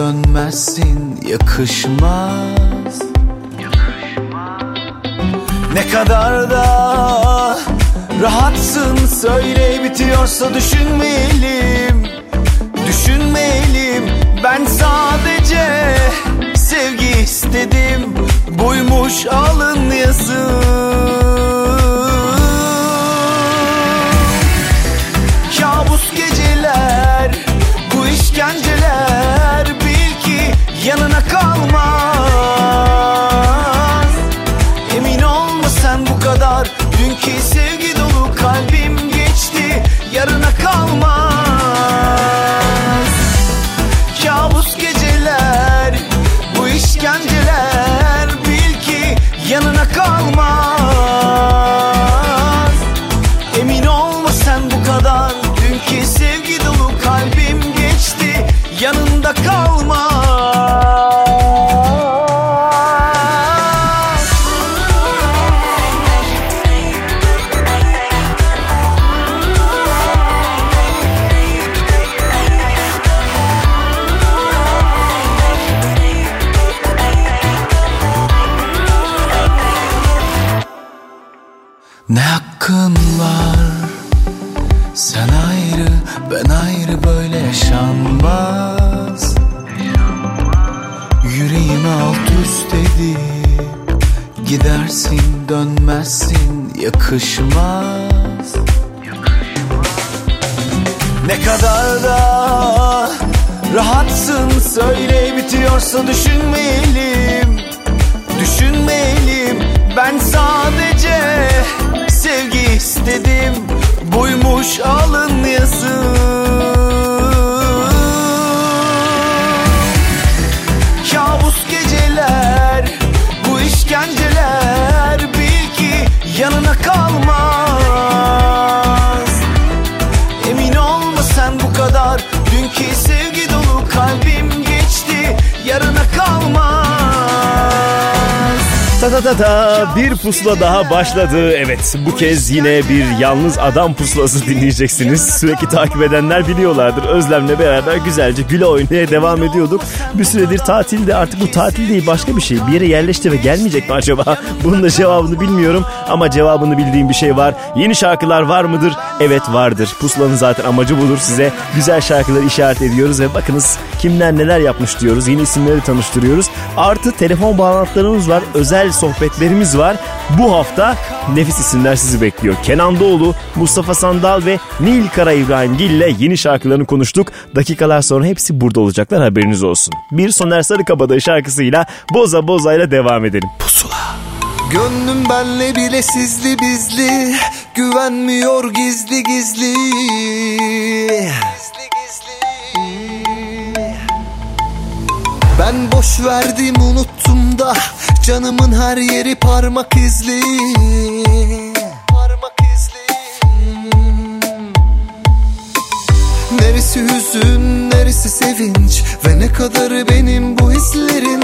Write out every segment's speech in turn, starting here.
dönmezsin yakışmaz. Ne kadar da rahatsın söyle bitiyorsa düşünmeyelim. Düşünmeyelim ben sadece sevgi istedim. Buymuş alın yazı Kabus geceler bu ki yanına kalmaz. Emin olma sen bu kadar. Dünkü sevgi dolu kalbim geçti. Yarına yakışmaz. Ne kadar da rahatsın söyle bitiyorsa düşünmeyelim Düşünmeyelim ben sadece sevgi istedim. Buymuş alın yazı Kabus geceler bu işkenceler yanına kalmaz Ta ta ta ta bir pusula daha başladı. Evet bu kez yine bir yalnız adam pusulası dinleyeceksiniz. Sürekli takip edenler biliyorlardır. Özlem'le beraber güzelce güle oynaya devam ediyorduk. Bir süredir tatilde artık bu tatil değil başka bir şey. Bir yere yerleşti ve gelmeyecek mi acaba? Bunun da cevabını bilmiyorum ama cevabını bildiğim bir şey var. Yeni şarkılar var mıdır? Evet vardır. Pusulanın zaten amacı budur size. Güzel şarkıları işaret ediyoruz ve bakınız kimler neler yapmış diyoruz. Yeni isimleri tanıştırıyoruz. Artı telefon bağlantılarımız var. Özel sohbetlerimiz var. Bu hafta nefis isimler sizi bekliyor. Kenan Doğulu, Mustafa Sandal ve Nil Kara İbrahim Gil ile yeni şarkılarını konuştuk. Dakikalar sonra hepsi burada olacaklar haberiniz olsun. Bir Soner Sarıkabadayı şarkısıyla Boza Boza ile devam edelim. Pusula. Gönlüm benle bile sizli bizli Güvenmiyor gizli gizli Ben boş verdim unuttum da Canımın her yeri parmak izli. Parmak izli. Neresi hüzün, neresi sevinç? Ve ne kadar benim bu hislerin?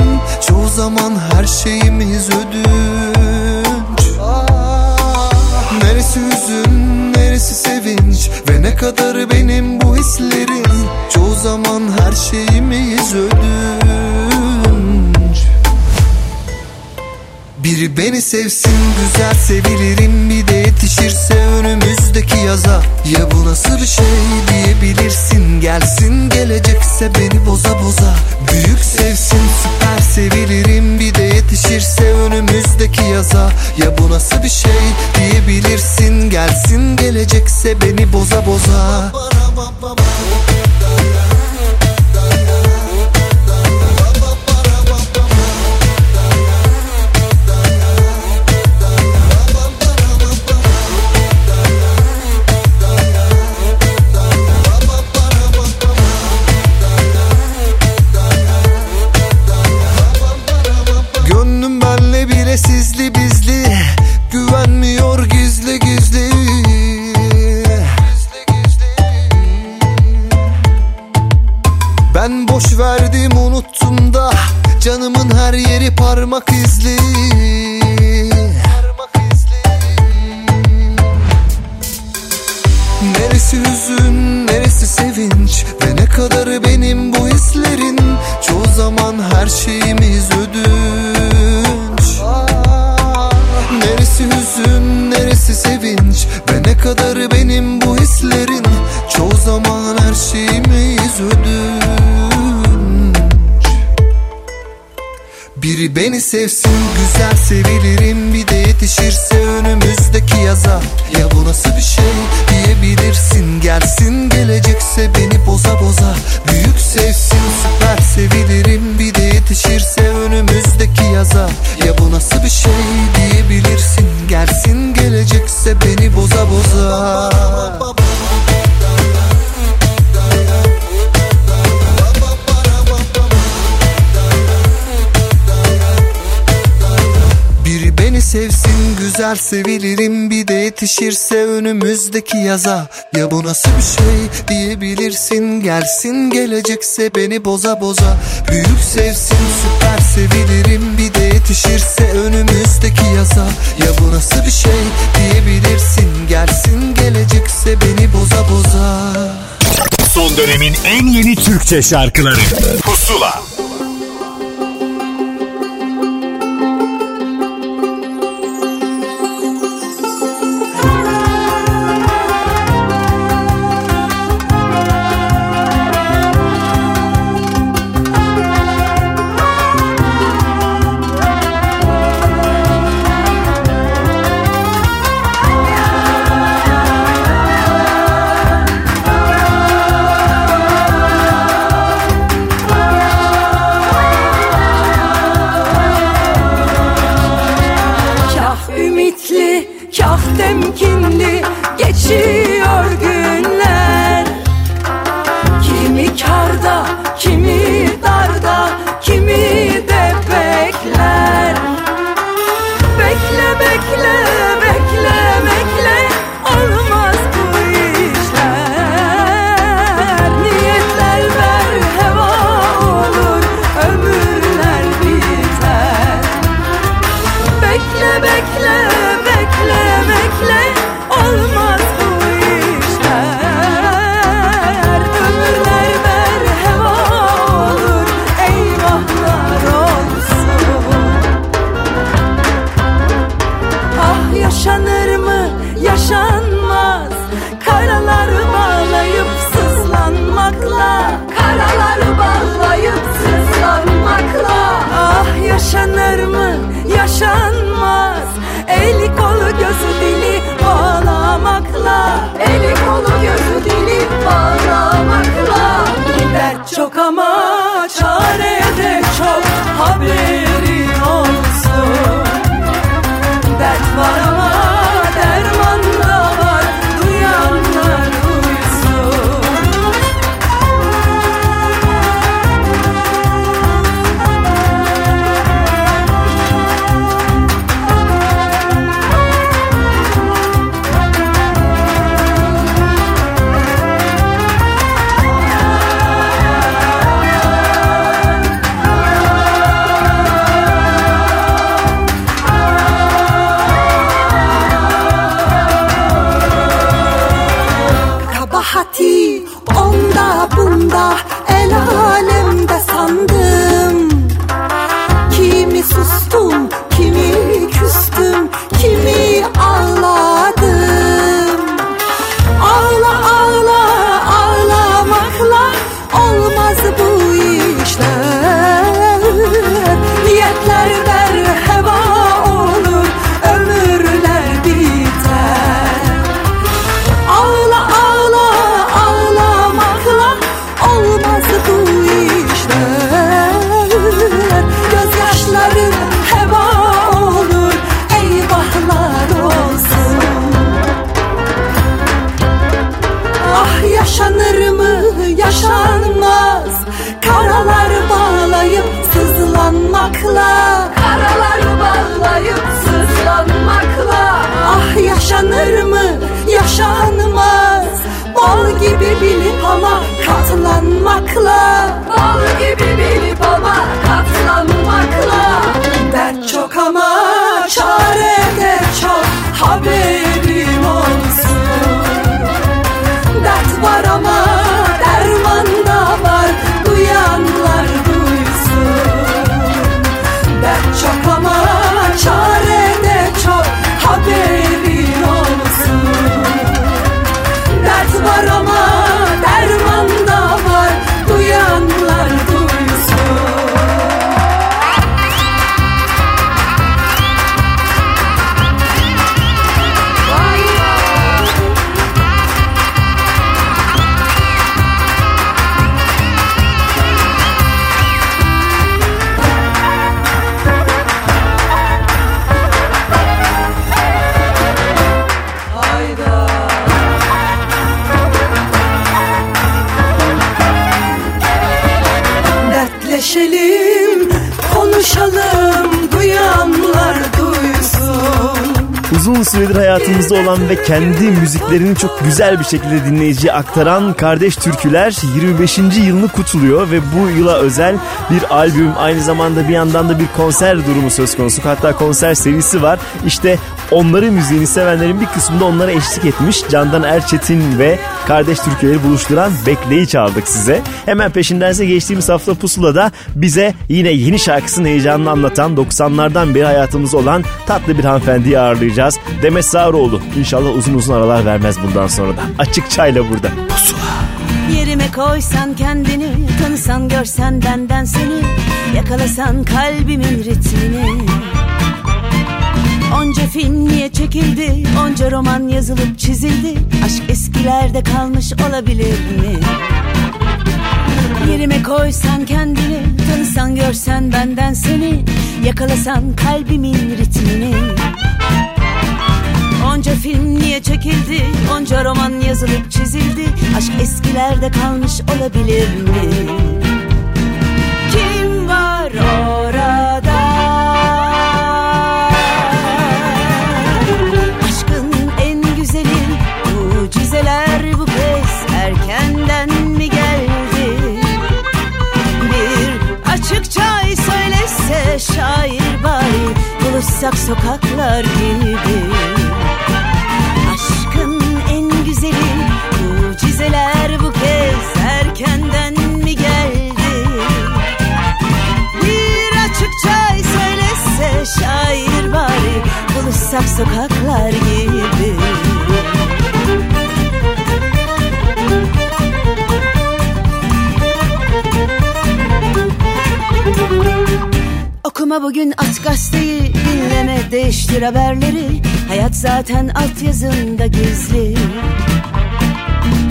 Çoğu zaman her şeyimiz ödünç. Neresi hüzün, neresi sevinç? Ve ne kadar benim bu hislerin? Çoğu zaman her şeyimiz ödünç Biri beni sevsin güzel sevilirim. Bir de yetişirse önümüzdeki yaza. Ya bu nasıl bir şey diye Gelsin gelecekse beni boza boza. Büyük sevsin süper sevilirim. Bir de yetişirse önümüzdeki yaza. Ya bu nasıl bir şey diyebilirsin? Gelsin gelecekse beni boza boza parmak izli. Neresi hüzün, neresi sevinç Ve ne kadar benim bu hislerin? Çoğu zaman her şeyimiz ödünç. Neresi hüzün, neresi sevinç Ve ne kadar benim bu hislerin? Çoğu zaman her şeyimiz ödünç Biri beni sevsin güzel sevilirim Bir de yetişirse önümüzdeki yaza. Ya bu nasıl bir şey diyebilirsin? Gelsin gelecekse beni boza boza. Büyük sevsin süper sevilirim Bir de yetişirse önümüzdeki yaza. Ya bu nasıl bir şey diyebilirsin? Gelsin gelecekse beni boza boza sevsin güzel sevilirim bir de yetişirse önümüzdeki yaza. Ya bu nasıl bir şey diyebilirsin? Gelsin gelecekse beni boza boza. Büyük sevsin süper sevilirim bir de yetişirse önümüzdeki yaza. Ya bu nasıl bir şey diyebilirsin? Gelsin gelecekse beni boza boza. Son dönemin en yeni Türkçe şarkıları. Pusula hayatımızda olan ve kendi müziklerini çok güzel bir şekilde dinleyiciye aktaran Kardeş Türküler 25. yılını kutluyor ve bu yıla özel bir albüm aynı zamanda bir yandan da bir konser durumu söz konusu. Hatta konser serisi var. İşte onların müziğini sevenlerin bir kısmı da onlara eşlik etmiş. Candan Erçetin ve Kardeş Türküleri buluşturan Bekleyi çaldık size. Hemen peşindense geçtiğimiz hafta Pusula'da bize yine yeni şarkısının heyecanını anlatan 90'lardan beri hayatımızda olan tatlı bir hanımefendiyi ağırlayacağız. Demet Sağroğlu. İnşallah uzun uzun aralar vermez bundan sonra da. Açık çayla burada. Pusula. Yerime koysan kendini Tanısan görsen benden seni Yakalasan kalbimin ritmini Onca film niye çekildi Onca roman yazılıp çizildi Aşk eskilerde kalmış olabilir mi? Yerime koysan kendini Tanısan görsen benden seni Yakalasan kalbimin ritmini Onca film niye çekildi Onca roman yazılıp çizildi Aşk eskilerde kalmış olabilir mi? Kim var orada? Söylese şair bari Buluşsak sokaklar gibi Aşkın en güzeli Mucizeler bu kez erkenden mi geldi? Bir açık çay söylese şair bari Buluşsak sokaklar gibi Okuma bugün aç gazeteyi Dinleme değiştir haberleri. Hayat zaten altyazında gizli.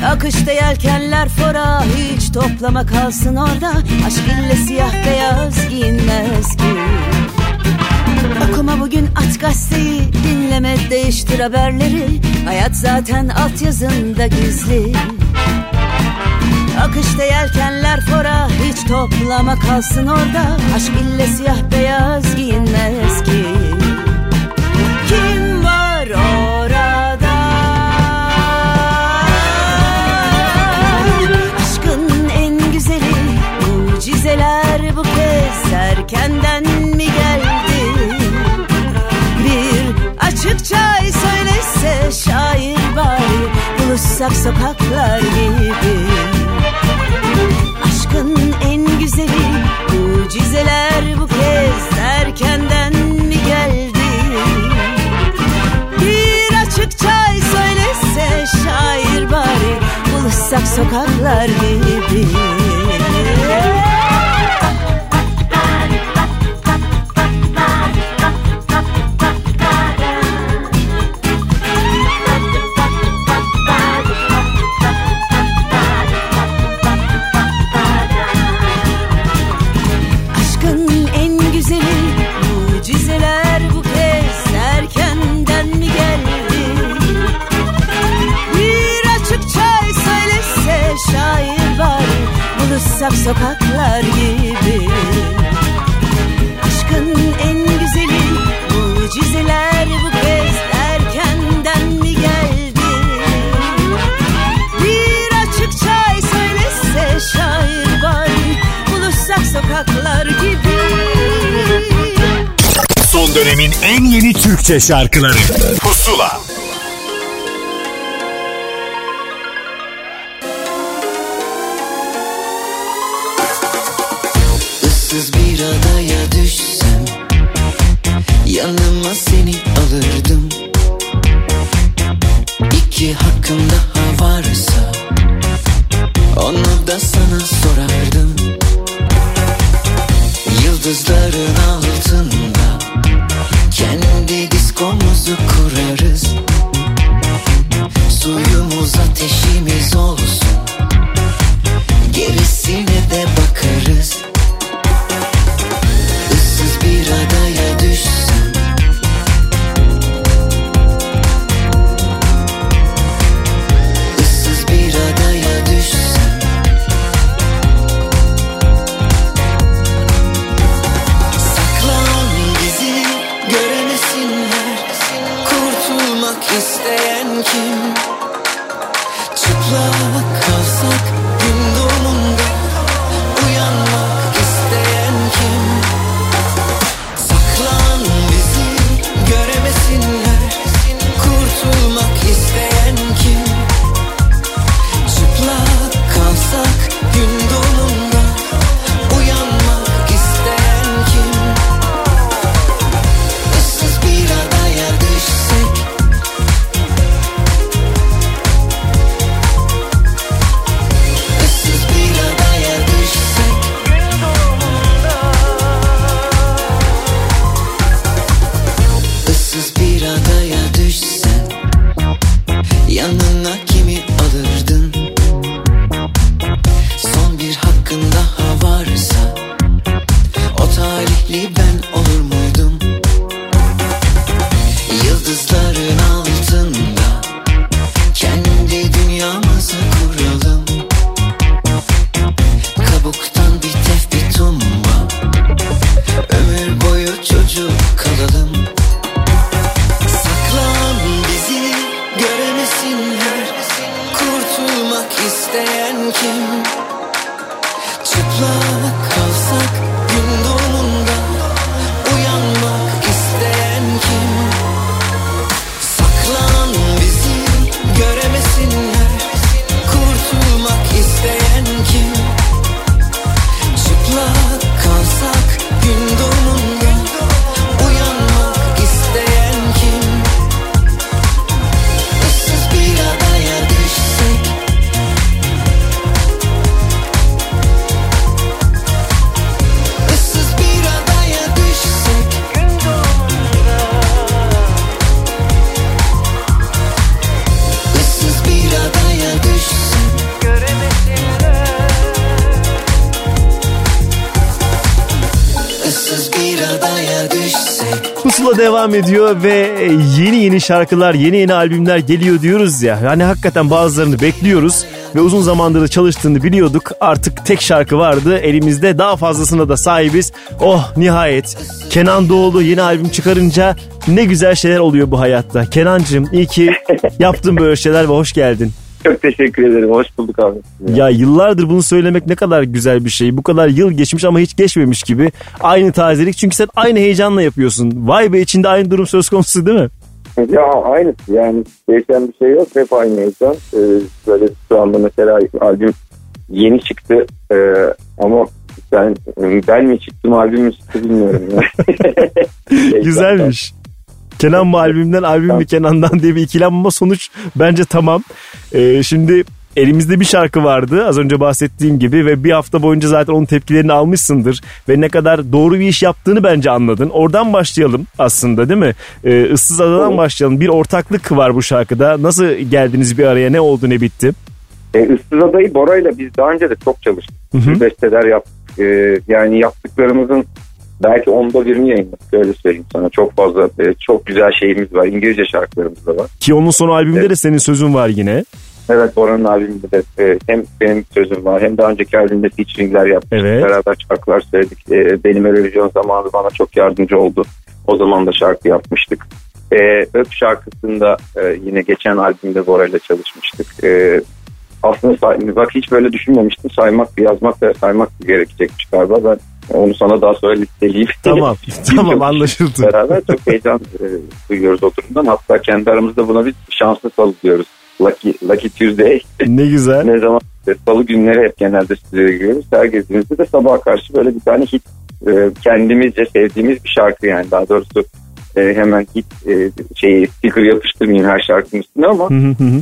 Akışta yelkenler fora Hiç toplama kalsın orada. Aşk ille siyah beyaz giyinmez ki. Okuma bugün aç gazeteyi Dinleme değiştir haberleri. Hayat zaten altyazında gizli Akışta yelkenler fora Hiç toplama kalsın orada. Aşk ille siyah beyaz giyinmez ki. Kim var orada? Aşkın en güzeli Mucizeler bu kez erkenden mi geldi? Bir açık çay söylese şair bari Buluşsak sokaklar gibi Buluşsak sokaklar gibi sokaklar gibi. Aşkın en güzeli mucizeler bu kez erkenden mi geldi? Bir açık çay söylese şair bari buluşsak sokaklar gibi. Son dönemin en yeni Türkçe şarkıları. Pusula ediyor ve yeni yeni şarkılar, yeni yeni albümler geliyor diyoruz ya. Yani hakikaten bazılarını bekliyoruz ve uzun zamandır da çalıştığını biliyorduk. Artık tek şarkı vardı elimizde daha fazlasına da sahibiz. Oh nihayet Kenan Doğulu yeni albüm çıkarınca ne güzel şeyler oluyor bu hayatta. Kenancığım iyi ki yaptın böyle şeyler ve hoş geldin. Çok teşekkür ederim. Hoş bulduk abi. Ya yıllardır bunu söylemek ne kadar güzel bir şey. Bu kadar yıl geçmiş ama hiç geçmemiş gibi. Aynı tazelik çünkü sen aynı heyecanla yapıyorsun. Vay be içinde aynı durum söz konusu değil mi? Ya aynı yani değişen bir şey yok. Hep aynı heyecan. Ee, böyle şu anda mesela albüm yeni çıktı Ee, ama ben ben mi çıktım albüm mü çıktı bilmiyorum. Ya. Güzelmiş. Kenan mı albümden, albüm mü Kenan'dan diye bir ikilem ama sonuç bence tamam. Ee, şimdi elimizde bir şarkı vardı az önce bahsettiğim gibi ve bir hafta boyunca zaten onun tepkilerini almışsındır ve ne kadar doğru bir iş yaptığını bence anladın. Oradan başlayalım aslında değil mi? Ee, Issız Adadan başlayalım. Bir ortaklık var bu şarkıda. Nasıl geldiniz bir araya? Ne oldu ne bitti? E, Issız Adayı Bora'yla biz daha önce de çok çalıştık. hı. Besteler yaptık. Ee, yani yaptıklarımızın belki onda birini yayınladık öyle söyleyeyim sana. Çok fazla e, çok güzel şeyimiz var. İngilizce şarkılarımız da var. Ki onun son albümünde de senin sözün var yine. Evet Bora'nın albümünde de e, hem benim sözüm var hem daha önceki albümde featuringler yaptık. Evet. Beraber şarkılar söyledik. E, benim Eurovision zamanı bana çok yardımcı oldu. O zaman da şarkı yapmıştık. E, Öp şarkısında e, yine geçen albümde Bora ile çalışmıştık. E, aslında say- bak hiç böyle düşünmemiştim. Saymak, yazmak ve saymak gerekecekmiş galiba. Ben onu sana daha sonra listeleyeyim. Tamam tamam anlaşıldı. Beraber çok heyecan e, duyuyoruz o durumdan. Hatta kendi aramızda buna bir şanslı salı diyoruz. Lucky, Lucky Tuesday. Ne güzel. ne zaman salı günleri hep genelde stüdyoya giriyoruz. Her gezdiğimizde de sabaha karşı böyle bir tane hit e, kendimizce sevdiğimiz bir şarkı yani. Daha doğrusu e, hemen hit e, şeyi sticker yapıştırmayayım her şarkının üstüne ama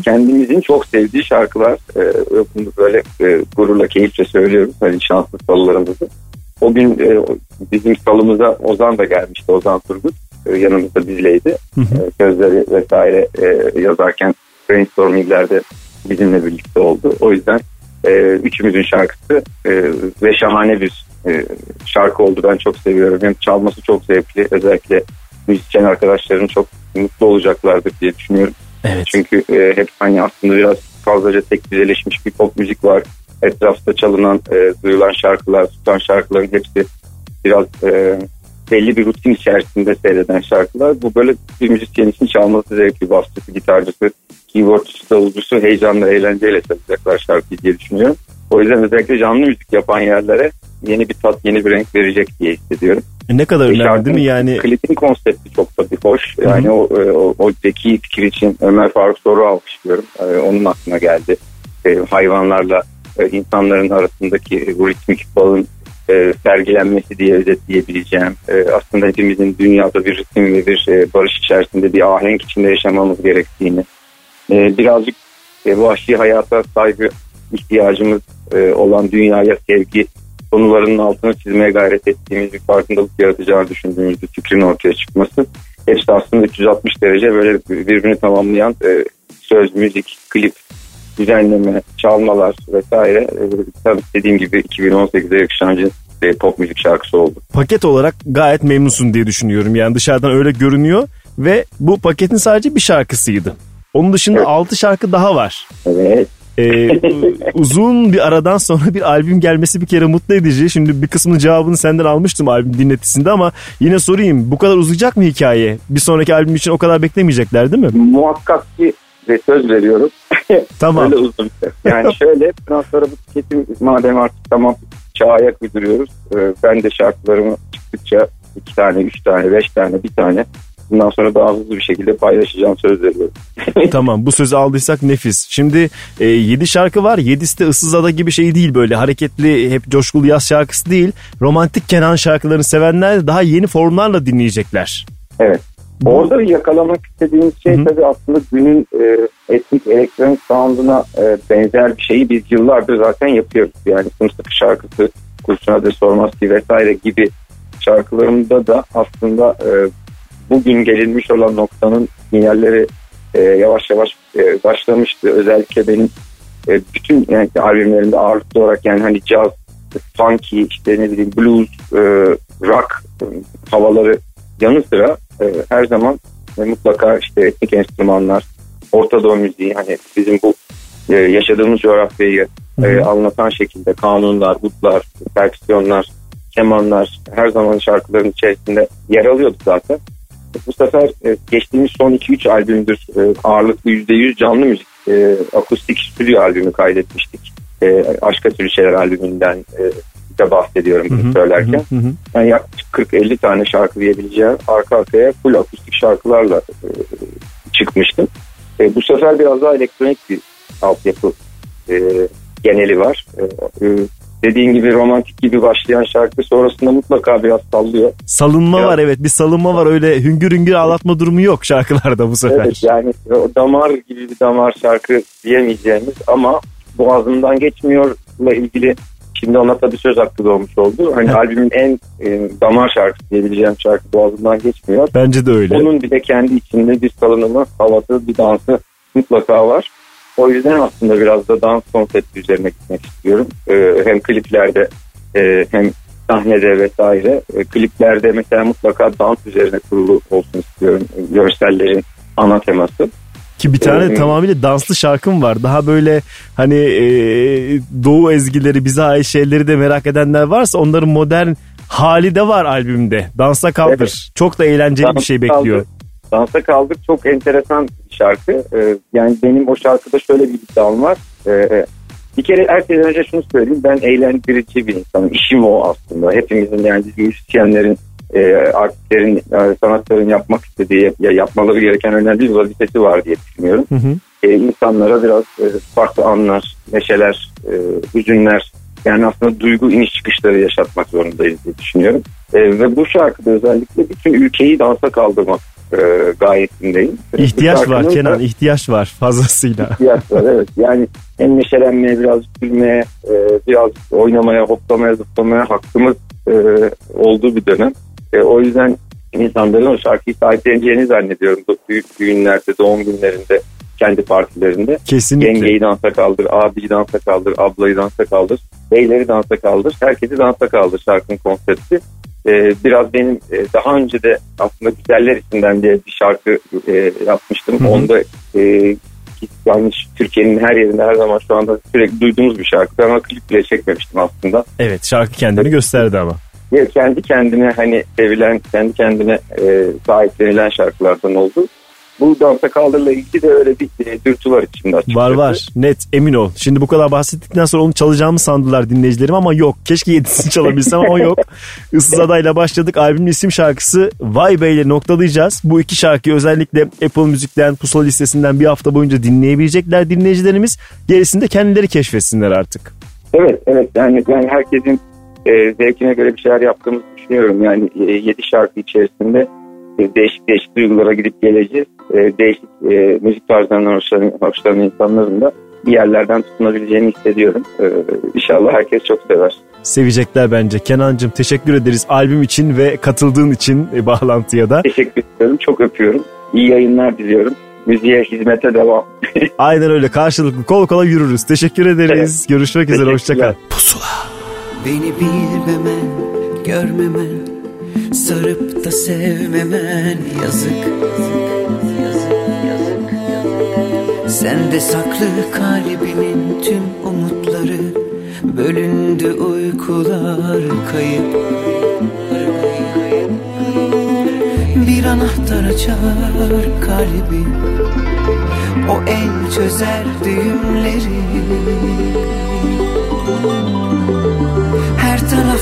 kendimizin çok sevdiği şarkılar e, bunu böyle e, gururla keyifle söylüyoruz. Hani şanslı salılarımızı. O gün e, bizim salımıza Ozan da gelmişti. Ozan Turgut e, yanımızda bizleydi. Hı hı. E, sözleri vesaire e, yazarken brainstorminglerde bizimle birlikte oldu. O yüzden e, üçümüzün şarkısı e, ve şahane bir e, şarkı oldu. Ben çok seviyorum. Hem çalması çok zevkli. Özellikle müzisyen arkadaşlarım çok mutlu olacaklardır diye düşünüyorum. Evet. Çünkü e, hep hani aslında biraz fazlaca tek düzeleşmiş bir pop müzik var. Etrafta çalınan, e, duyulan şarkılar, tutan şarkıların hepsi biraz e, belli bir rutin içerisinde seyreden şarkılar. Bu böyle bir müzisyen için çalması zevkli. Basçısı, gitarcısı, keyboardçusu, davulcusu heyecanla, eğlenceyle çalacaklar şarkıyı diye düşünüyorum. O yüzden özellikle canlı müzik yapan yerlere yeni bir tat, yeni bir renk verecek diye hissediyorum. E, Ne kadar önemli değil mi yani? Klipin konsepti çok tabii hoş. Yani o, o, o zeki fikir için Ömer Faruk Soru alkışlıyorum. Ee, onun aklına geldi. Ee, hayvanlarla e, insanların arasındaki bu ritmik bağın e, sergilenmesi diye özetleyebileceğim. E, aslında hepimizin dünyada bir ritim ve bir e, barış içerisinde bir ahenk içinde yaşamamız gerektiğini. E, birazcık e, vahşi hayata saygı ihtiyacımız e, olan dünyaya sevgi konularının altını çizmeye gayret ettiğimiz bir farkındalık yaratacağını düşündüğümüz bir fikrin ortaya çıkması. Hepsi aslında 360 derece böyle birbirini tamamlayan e, söz, müzik, klip, düzenleme, çalmalar vesaire. E, tabii dediğim gibi 2018'e yakışan cins bir pop müzik şarkısı oldu. Paket olarak gayet memnunsun diye düşünüyorum. Yani dışarıdan öyle görünüyor ve bu paketin sadece bir şarkısıydı. Onun dışında Evet. 6 şarkı daha var. Evet. Ee, uzun bir aradan sonra bir albüm gelmesi bir kere mutlu edici. Şimdi bir kısmının cevabını senden almıştım albüm dinletisinde ama yine sorayım. Bu kadar uzayacak mı hikaye? Bir sonraki albüm için o kadar beklemeyecekler değil mi? Muhakkak ki ve söz veriyorum. Tamam. Öyle uzun. Yani şöyle bundan sonra bu tüketim madem artık tamam çağa ayak uyduruyoruz. e, Ben de şarkılarımı çıktıkça iki tane, üç tane, beş tane, bir tane bundan sonra daha hızlı bir şekilde paylaşacağım söz veriyorum. tamam bu sözü aldıysak nefis. Şimdi 7 şarkı var. 7'si de ıssız ada gibi şey değil böyle hareketli hep coşkulu yaz şarkısı değil. Romantik Kenan şarkılarını sevenler daha yeni formlarla dinleyecekler. Evet. Orada yakalamak istediğimiz şey Hı hı. tabii aslında günün e, etnik elektronik sound'una e, benzer bir şeyi biz yıllardır zaten yapıyoruz. Yani Sımsıkı şarkısı, Kurşun Adres Sormaz ki vesaire gibi şarkılarımda da aslında e, bugün gelinmiş olan noktanın sinyalleri e, yavaş yavaş e, başlamıştı. Özellikle benim e, bütün yani albümlerimde ağırlıklı olarak yani hani caz, funky, işte ne bileyim blues, e, rock e, havaları yanı sıra e, her zaman e, mutlaka işte etnik enstrümanlar, Orta Doğu müziği hani bizim bu e, yaşadığımız coğrafyayı e, anlatan şekilde kanunlar, utlar, perküsyonlar, kemanlar her zaman şarkıların içerisinde yer alıyordu zaten. Bu sefer e, geçtiğimiz son 2-3 albümdür e, ağırlıklı %100 canlı müzik e, akustik stüdyo albümü kaydetmiştik. E, Aşka Türlü Şeyler albümünden e, de bahsediyorum bunu söylerken. Hı hı. Yani yaklaşık 40-50 tane şarkı diyebileceğim arka arkaya full akustik şarkılarla e, çıkmıştım. E, bu sefer biraz daha elektronik bir altyapı e, geneli var. E, e, dediğin gibi romantik gibi başlayan şarkı sonrasında mutlaka biraz sallıyor. Salınma Ya. var evet bir salınma var öyle hüngür hüngür ağlatma durumu yok şarkılarda bu sefer. Evet yani o damar gibi bir damar şarkı diyemeyeceğimiz ama boğazımdan geçmiyorla ilgili şimdi ona tabii söz hakkı doğmuş oldu. Hani albümün en e, damar şarkısı diyebileceğim şarkı boğazımdan geçmiyor. Bence de öyle. Onun bir de kendi içinde bir salınımı, havası, bir dansı mutlaka var. O yüzden aslında biraz da dans konsepti üzerine gitmek istiyorum. Ee, hem kliplerde e, hem sahnede vesaire. E, kliplerde mesela mutlaka dans üzerine kurulu olsun istiyorum. Görsellerin ana teması. Ki bir tane Evet. tamamıyla danslı şarkım var. Daha böyle hani e, doğu ezgileri bize ait şeyleri de merak edenler varsa onların modern hali de var albümde. Dansa kaldır. Evet. Çok da eğlenceli bir Dansa şey bekliyor. Kaldır. Dansa Kaldır çok enteresan bir şarkı. Ee, yani benim o şarkıda şöyle bir iddiam var. Ee, bir kere her şeyden önce şunu söyleyeyim. Ben eğlendirici bir insanım. İşim o aslında. Hepimizin yani müzisyenlerin, e, artistlerin, e, sanatçıların yapmak istediği, ya yapmaları gereken önemli bir vazifesi var diye düşünüyorum. Hı hı. E, insanlara biraz e, farklı anlar, neşeler, e, hüzünler yani aslında duygu iniş çıkışları yaşatmak zorundayız diye düşünüyorum. E, ve bu şarkıda özellikle bütün ülkeyi dansa kaldırmak e, gayetindeyim. İhtiyaç var şarkının da Kenan ihtiyaç var fazlasıyla. ihtiyaç var evet. Yani hem neşelenmeye, biraz gülmeye, e, biraz oynamaya, hoplamaya, zıplamaya hakkımız e, olduğu bir dönem. E, o yüzden insanların o şarkıyı sahipleneceğini zannediyorum. Büyük düğünlerde, doğum günlerinde, kendi partilerinde. Kesinlikle. Yengeyi dansa kaldır, abiyi dansa kaldır, ablayı dansa kaldır, beyleri dansa kaldır, herkesi dansa kaldır şarkının konsepti. Ee, biraz benim e, daha önce de aslında Güzeller isimden diye bir şarkı e, yapmıştım. Hı hı. Onda e, yani Türkiye'nin her yerinde her zaman şu anda sürekli duyduğumuz bir şarkı. Ama klip bile çekmemiştim aslında. Evet şarkı kendini gösterdi ama. Ve kendi kendine hani sevilen, kendi kendine e, sahiplenilen şarkılardan oldu. Bu dansa kaldırla ilgili de öyle bir e, dürtü var içimde açıkçası. Var var net emin ol. Şimdi bu kadar bahsettikten sonra onu çalacağımı sandılar dinleyicilerim ama yok. Keşke yedisini çalabilsem ama yok. Issız Adayla başladık. Albümün isim şarkısı Vay Be ile noktalayacağız. Bu iki şarkıyı özellikle Apple Müzik'ten, Pusula listesinden bir hafta boyunca dinleyebilecekler dinleyicilerimiz. Gerisini de kendileri keşfetsinler artık. Evet evet yani, yani herkesin e, zevkine göre bir şeyler yaptığımızı düşünüyorum. Yani e, 7 şarkı içerisinde e, değişik değişik duygulara gidip geleceğiz. E, değişik e, müzik tarzlarından hoşlanan, hoşlanan insanların da bir yerlerden tutunabileceğini hissediyorum. E, inşallah herkes çok sever. Sevecekler bence. Kenancığım teşekkür ederiz albüm için ve katıldığın için e, bağlantıya da. Teşekkür ediyorum. Çok öpüyorum. İyi yayınlar diliyorum. Müziğe hizmete devam. Aynen öyle karşılıklı kol kola yürürüz. Teşekkür ederiz. Görüşmek üzere hoşçakal. Beni bilmemen, görmemen Sarıp da sevmemen yazık. Sende saklı kalbimin tüm umutları Bölündü uykular kayıp. Bir anahtar açar kalbi O el çözer düğümleri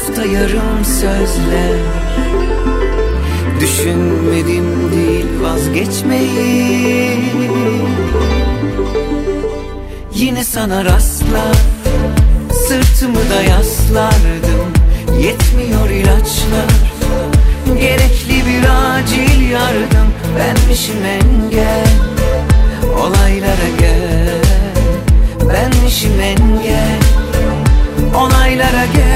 tarafta yarım sözler Düşünmedim değil vazgeçmeyi. Yine sana rastlar Sırtımı da yaslardım. Yetmiyor ilaçlar Gerekli bir acil yardım. Benmişim engel Olaylara gel. Benmişim engel Onaylara gel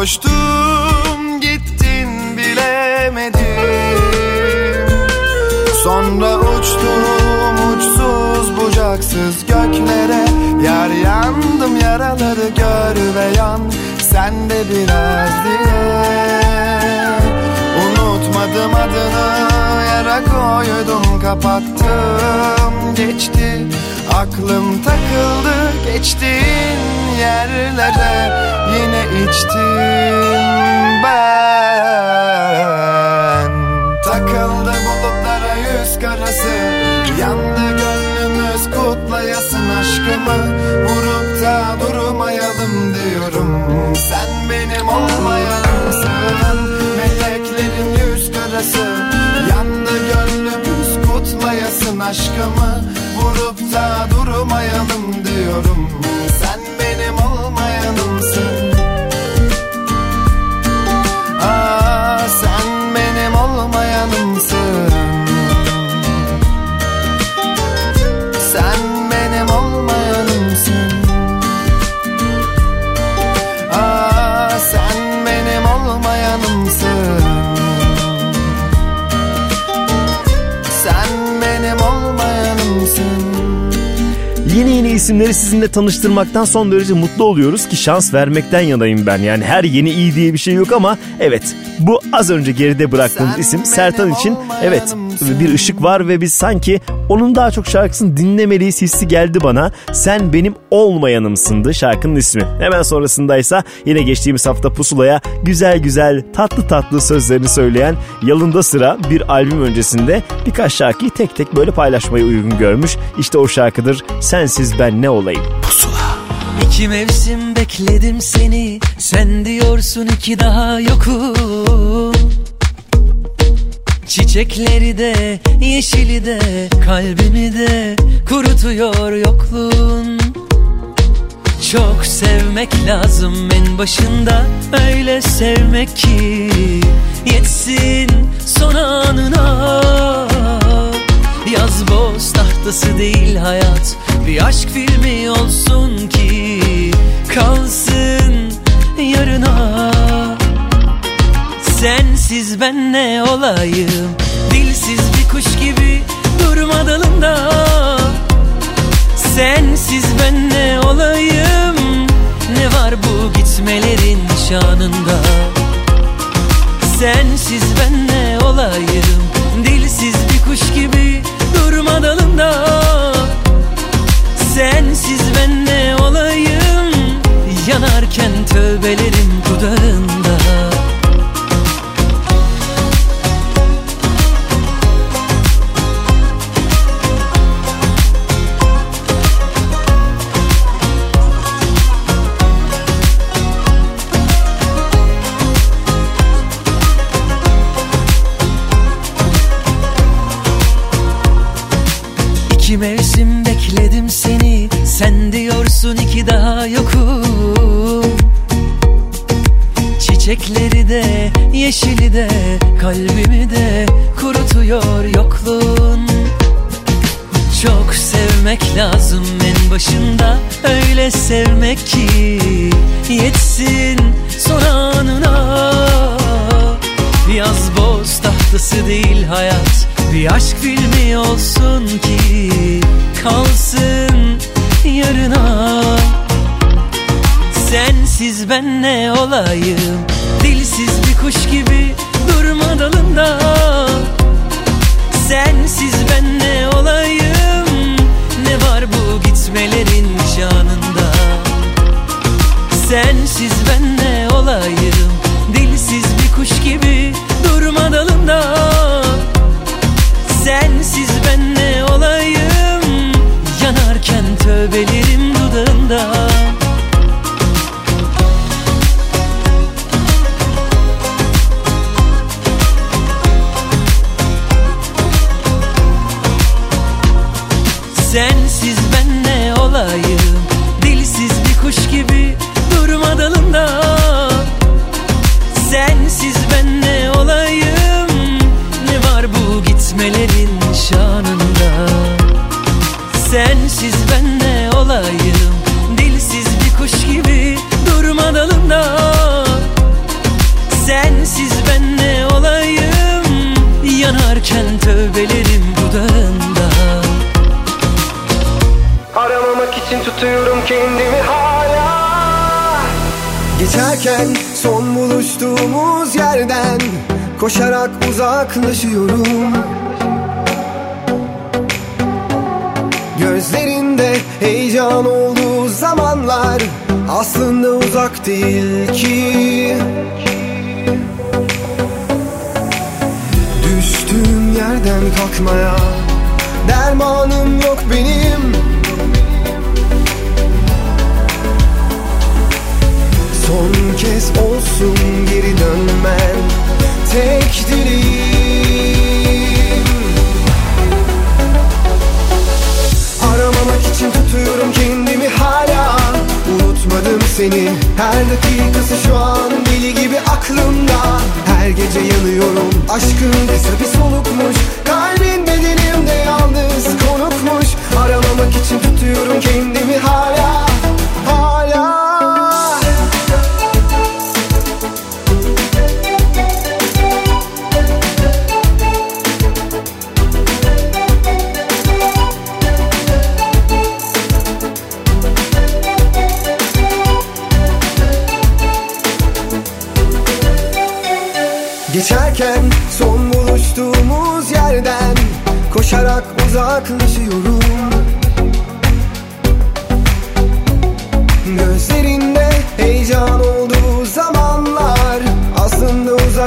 sarhoştum gittin bilemedim. Sonra uçtum uçsuz bucaksız göklere. Yar yandım yaraları gör ve yan. Sen de biraz diye Unutmadım adını yara koydum kapattım. Geçti Aklım takıldı geçtiğin yerlere Yine içtim ben. Takıldı bulutlara yüz karası Yandı gönlümüz kutlayasın aşkımı. Vurup da durmayalım diyorum Sen benim olmayanımsın. Meleklerin yüz karası Yandı gönlümüz kutlayasın aşkımı Vurup da durmayalım diyorum. Sen isimleri sizinle tanıştırmaktan son derece mutlu oluyoruz ki şans vermekten yanayım ben. Yani her yeni iyi diye bir şey yok ama evet bu az önce geride bıraktığımız isim Sertan için evet bir ışık var ve biz sanki onun daha çok şarkısını dinlemeliyiz hissi geldi bana. Sen benim olmayanımsındı şarkının ismi. Hemen sonrasındaysa yine geçtiğimiz hafta Pusula'ya güzel güzel tatlı tatlı sözlerini söyleyen Yalında Sıra bir albüm öncesinde birkaç şarkıyı tek tek böyle paylaşmayı uygun görmüş. İşte o şarkıdır Sensiz Ben Ne Olayım. İki mevsim bekledim seni Sen diyorsun ki daha yokum Çiçekleri de yeşili de kalbimi de kurutuyor yokluğun. Çok sevmek lazım en başında öyle sevmek ki Yetsin son anına. Yaz boz tahtası değil hayat Bir aşk filmi olsun ki Kalsın yarına Sensiz ben ne olayım? Dilsiz bir kuş gibi durma dalında. Sensiz ben ne olayım? Ne var bu gitmelerin şanında? Sensiz ben ne olayım? Dilsiz bir kuş gibi durma dalında. Sensiz ben ne olayım? Yanarken tövbelerim dudağında ne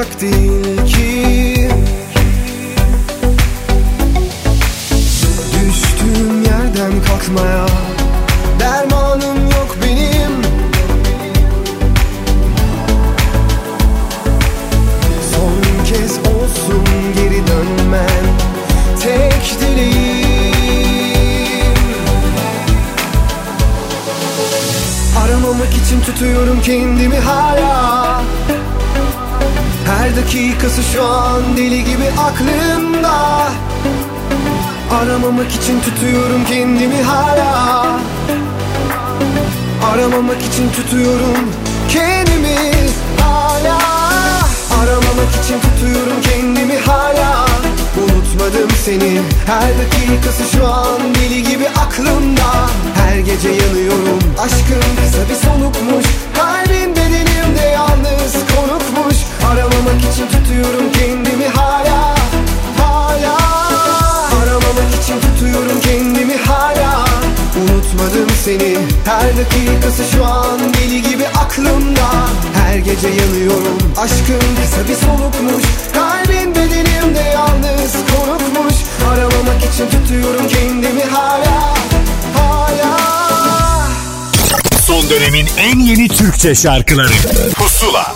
uzak değil ki. Düştüğüm yerden kalkmaya Dermanım yok benim. Son kez olsun geri dönmen Tek dileğim. Aramamak için tutuyorum kendimi hala Her dakikası şu an deli gibi aklımda. Aramamak için tutuyorum kendimi hala. Aramamak için tutuyorum kendimi hala. Aramamak için tutuyorum kendimi hala. Unutmadım seni. Her dakikası şu an deli gibi aklımda. Her gece yanıyorum. Aşkın kısa bir solukmuş. Kalbin bedenimde yalnız konukmuş Aramamak için tutuyorum kendimi hala Hala. Aramamak için tutuyorum kendimi hala. Unutmadım seni Her dakikası şu an deli gibi aklımda. Her gece yanıyorum Aşkın kısa bir solukmuş. Kalbin bedenimde yalnız konukmuş. Aramamak için tutuyorum kendimi hala Hala. Son dönemin en yeni Türkçe şarkıları. Pusula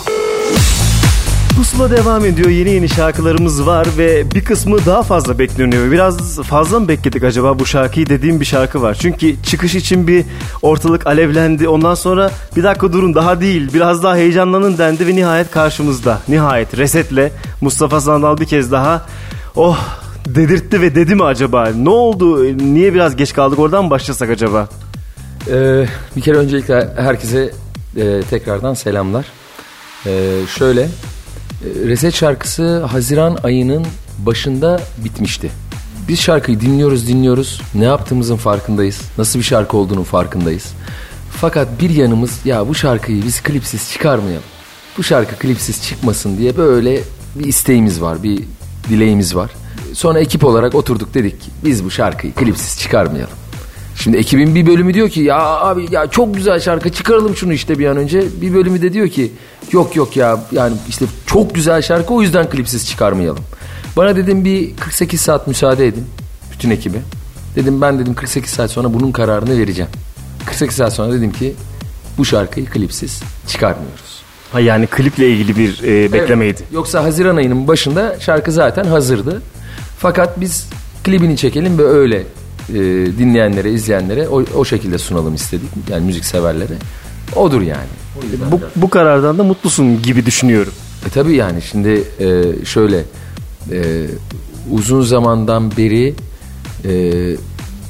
Pusula devam ediyor. Yeni yeni şarkılarımız var ve bir kısmı daha fazla bekleniyor. Biraz fazla mı bekledik acaba bu şarkıyı dediğim bir şarkı var. Çünkü çıkış için bir ortalık alevlendi. Ondan sonra bir dakika durun daha değil biraz daha heyecanlanın dendi ve nihayet karşımızda. Nihayet resetle Mustafa Sandal bir kez daha oh dedirtti ve dedi mi acaba? Ne oldu? Niye biraz geç kaldık? Oradan mı başlasak acaba? Ee, bir kere öncelikle herkese e, tekrardan selamlar. Ee, şöyle, Reset şarkısı Haziran ayının başında bitmişti. Biz şarkıyı dinliyoruz dinliyoruz. Ne yaptığımızın farkındayız. Nasıl bir şarkı olduğunun farkındayız. Fakat bir yanımız ya bu şarkıyı biz klipsiz çıkarmayalım. Bu şarkı klipsiz çıkmasın diye böyle bir isteğimiz var, bir dileğimiz var. Sonra ekip olarak oturduk dedik ki biz bu şarkıyı klipsiz çıkarmayalım. Şimdi ekibin bir bölümü diyor ki ya abi ya çok güzel şarkı çıkaralım şunu işte bir an önce. Bir bölümü de diyor ki yok yok ya yani işte çok güzel şarkı o yüzden klipsiz çıkarmayalım. Bana dedim bir 48 saat müsaade edin bütün ekibe. Dedim ben dedim 48 saat sonra bunun kararını vereceğim. 48 saat sonra dedim ki bu şarkıyı klipsiz çıkarmıyoruz. Ha yani kliple ilgili bir e, beklemeydi. Evet. Yoksa Haziran ayının başında şarkı zaten hazırdı. Fakat biz klibini çekelim ve öyle e, dinleyenlere, izleyenlere o, o şekilde sunalım istedik. Yani müzik severlere. Odur yani. Bu, bu karardan da mutlusun gibi düşünüyorum. E tabii yani şimdi e, şöyle e, uzun zamandan beri e,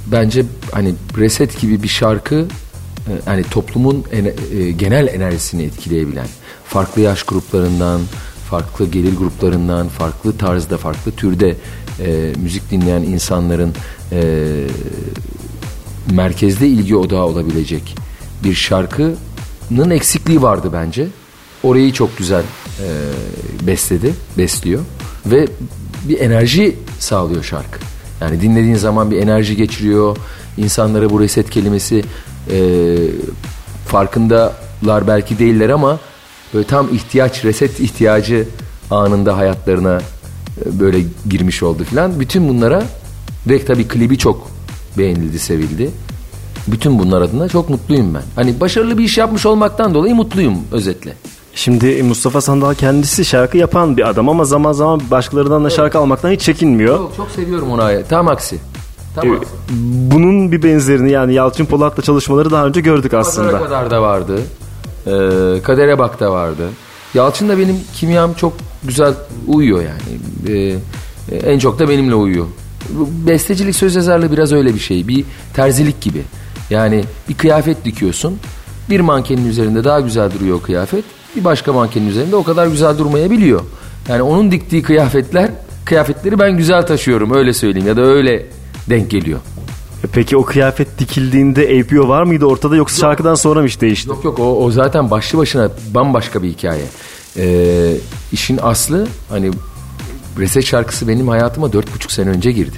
bence hani Reset gibi bir şarkı e, hani toplumun e, genel enerjisini etkileyebilen farklı yaş gruplarından farklı gelir gruplarından farklı tarzda farklı türde e, müzik dinleyen insanların e, merkezde ilgi odağı olabilecek bir şarkının eksikliği vardı bence. Orayı çok güzel e, besledi, besliyor ve bir enerji sağlıyor şarkı. Yani dinlediğin zaman bir enerji geçiriyor. İnsanlara bu reset kelimesi e, farkındalar belki değiller ama böyle tam ihtiyaç, reset ihtiyacı anında hayatlarına e, böyle girmiş oldu filan. Bütün bunlara ve tabii klibi çok beğenildi, sevildi. Bütün bunlar adına çok mutluyum ben. Hani başarılı bir iş yapmış olmaktan dolayı mutluyum özetle. Şimdi Mustafa Sandal kendisi şarkı yapan bir adam ama zaman zaman başkalarından da şarkı almaktan hiç çekinmiyor. Çok, çok seviyorum onu. Tam aksi. Tam Ee, aksi. Bunun bir benzerini yani Yalçın Polat'la çalışmaları daha önce gördük aslında. Pazara kadar da vardı. Ee, Kadere Bak da vardı. Yalçın da benim kimyam çok güzel uyuyor yani. Ee, en çok da benimle uyuyor. Bestecilik söz yazarlığı biraz öyle bir şey. Bir terzilik gibi. Yani bir kıyafet dikiyorsun. Bir mankenin üzerinde daha güzel duruyor o kıyafet. Bir başka mankenin üzerinde o kadar güzel durmayabiliyor. Yani onun diktiği kıyafetler, kıyafetleri ben güzel taşıyorum öyle söyleyeyim ya da öyle denk geliyor. E Peki o kıyafet dikildiğinde APO var mıydı ortada yoksa şarkıdan sonra mı iş değişti? Yok yok o, o zaten başlı başına bambaşka bir hikaye. Ee, işin aslı hani Reset şarkısı benim hayatıma dört buçuk sene önce girdi.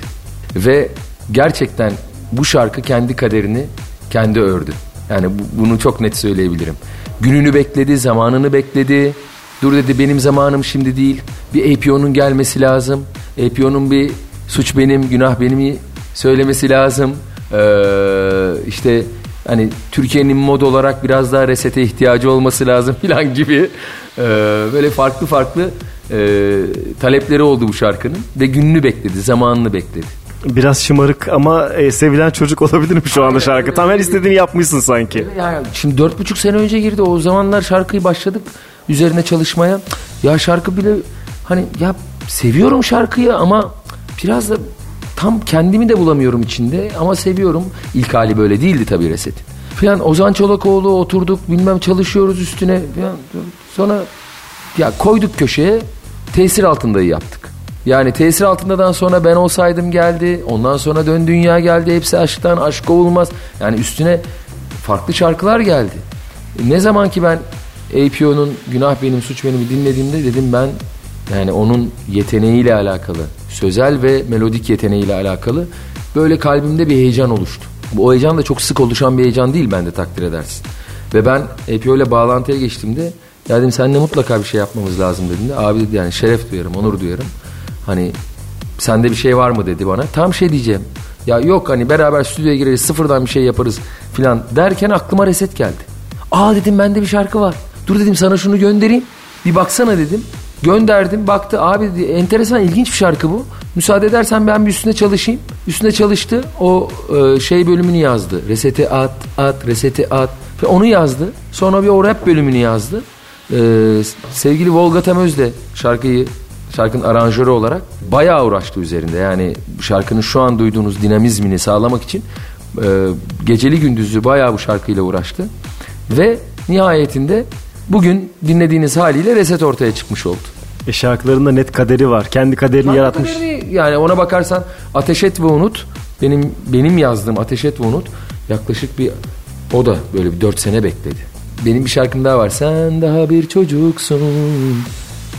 Ve gerçekten bu şarkı kendi kaderini kendi ördü. Yani bu- bunu çok net söyleyebilirim. Gününü bekledi, zamanını bekledi. Dur dedi benim zamanım şimdi değil. Bir APO'nun gelmesi lazım. APO'nun bir suç benim, günah benim söylemesi lazım. Ee, işte hani Türkiye'nin mod olarak biraz daha resete ihtiyacı olması lazım filan gibi ee, böyle farklı farklı e, talepleri oldu bu şarkının ve gününü bekledi, zamanını bekledi. Biraz şımarık ama e, sevilen çocuk olabilir mi şu anda şarkı? Tam her istediğini yapmışsın sanki. Yani şimdi dört buçuk sene önce girdi o zamanlar şarkıyı başladık üzerine çalışmaya. Ya şarkı bile hani ya seviyorum şarkıyı ama biraz da tam kendimi de bulamıyorum içinde ama seviyorum. İlk hali böyle değildi tabii Reset. Falan Ozan Çolakoğlu oturduk bilmem çalışıyoruz üstüne falan. Sonra ya koyduk köşeye tesir altındayı yaptık. Yani tesir altındadan sonra ben olsaydım geldi. Ondan sonra dön dünya geldi. Hepsi aşktan aşk olmaz. Yani üstüne farklı şarkılar geldi. Ne zaman ki ben APO'nun Günah Benim Suç Benim dinlediğimde dedim ben yani onun yeteneğiyle alakalı, sözel ve melodik yeteneğiyle alakalı böyle kalbimde bir heyecan oluştu. Bu heyecan da çok sık oluşan bir heyecan değil bende takdir edersin. Ve ben APO ile bağlantıya geçtiğimde ya dedim seninle mutlaka bir şey yapmamız lazım dediğinde abi dedi yani şeref duyarım, onur duyarım. Hani sende bir şey var mı dedi bana. Tam şey diyeceğim. Ya yok hani beraber stüdyoya gireriz sıfırdan bir şey yaparız filan derken aklıma reset geldi. Aa dedim bende bir şarkı var. Dur dedim sana şunu göndereyim. Bir baksana dedim. Gönderdim baktı abi di- enteresan ilginç bir şarkı bu. Müsaade edersen ben bir üstüne çalışayım. Üstüne çalıştı. O e, şey bölümünü yazdı. Reseti at at reseti at. Ve onu yazdı. Sonra bir o rap bölümünü yazdı. E, sevgili Volga Temöz de şarkıyı şarkının aranjörü olarak bayağı uğraştı üzerinde. Yani şarkının şu an duyduğunuz dinamizmini sağlamak için e, geceli gündüzlü bayağı bu şarkıyla uğraştı. Ve nihayetinde bugün dinlediğiniz haliyle reset ortaya çıkmış oldu. E şarkılarında net kaderi var. Kendi kaderini yaratmış. Kaderini, Yani ona bakarsan Ateş Et ve Unut benim benim yazdığım Ateş Et ve Unut yaklaşık bir o da böyle bir 4 sene bekledi. Benim bir şarkım daha var. Sen daha bir çocuksun.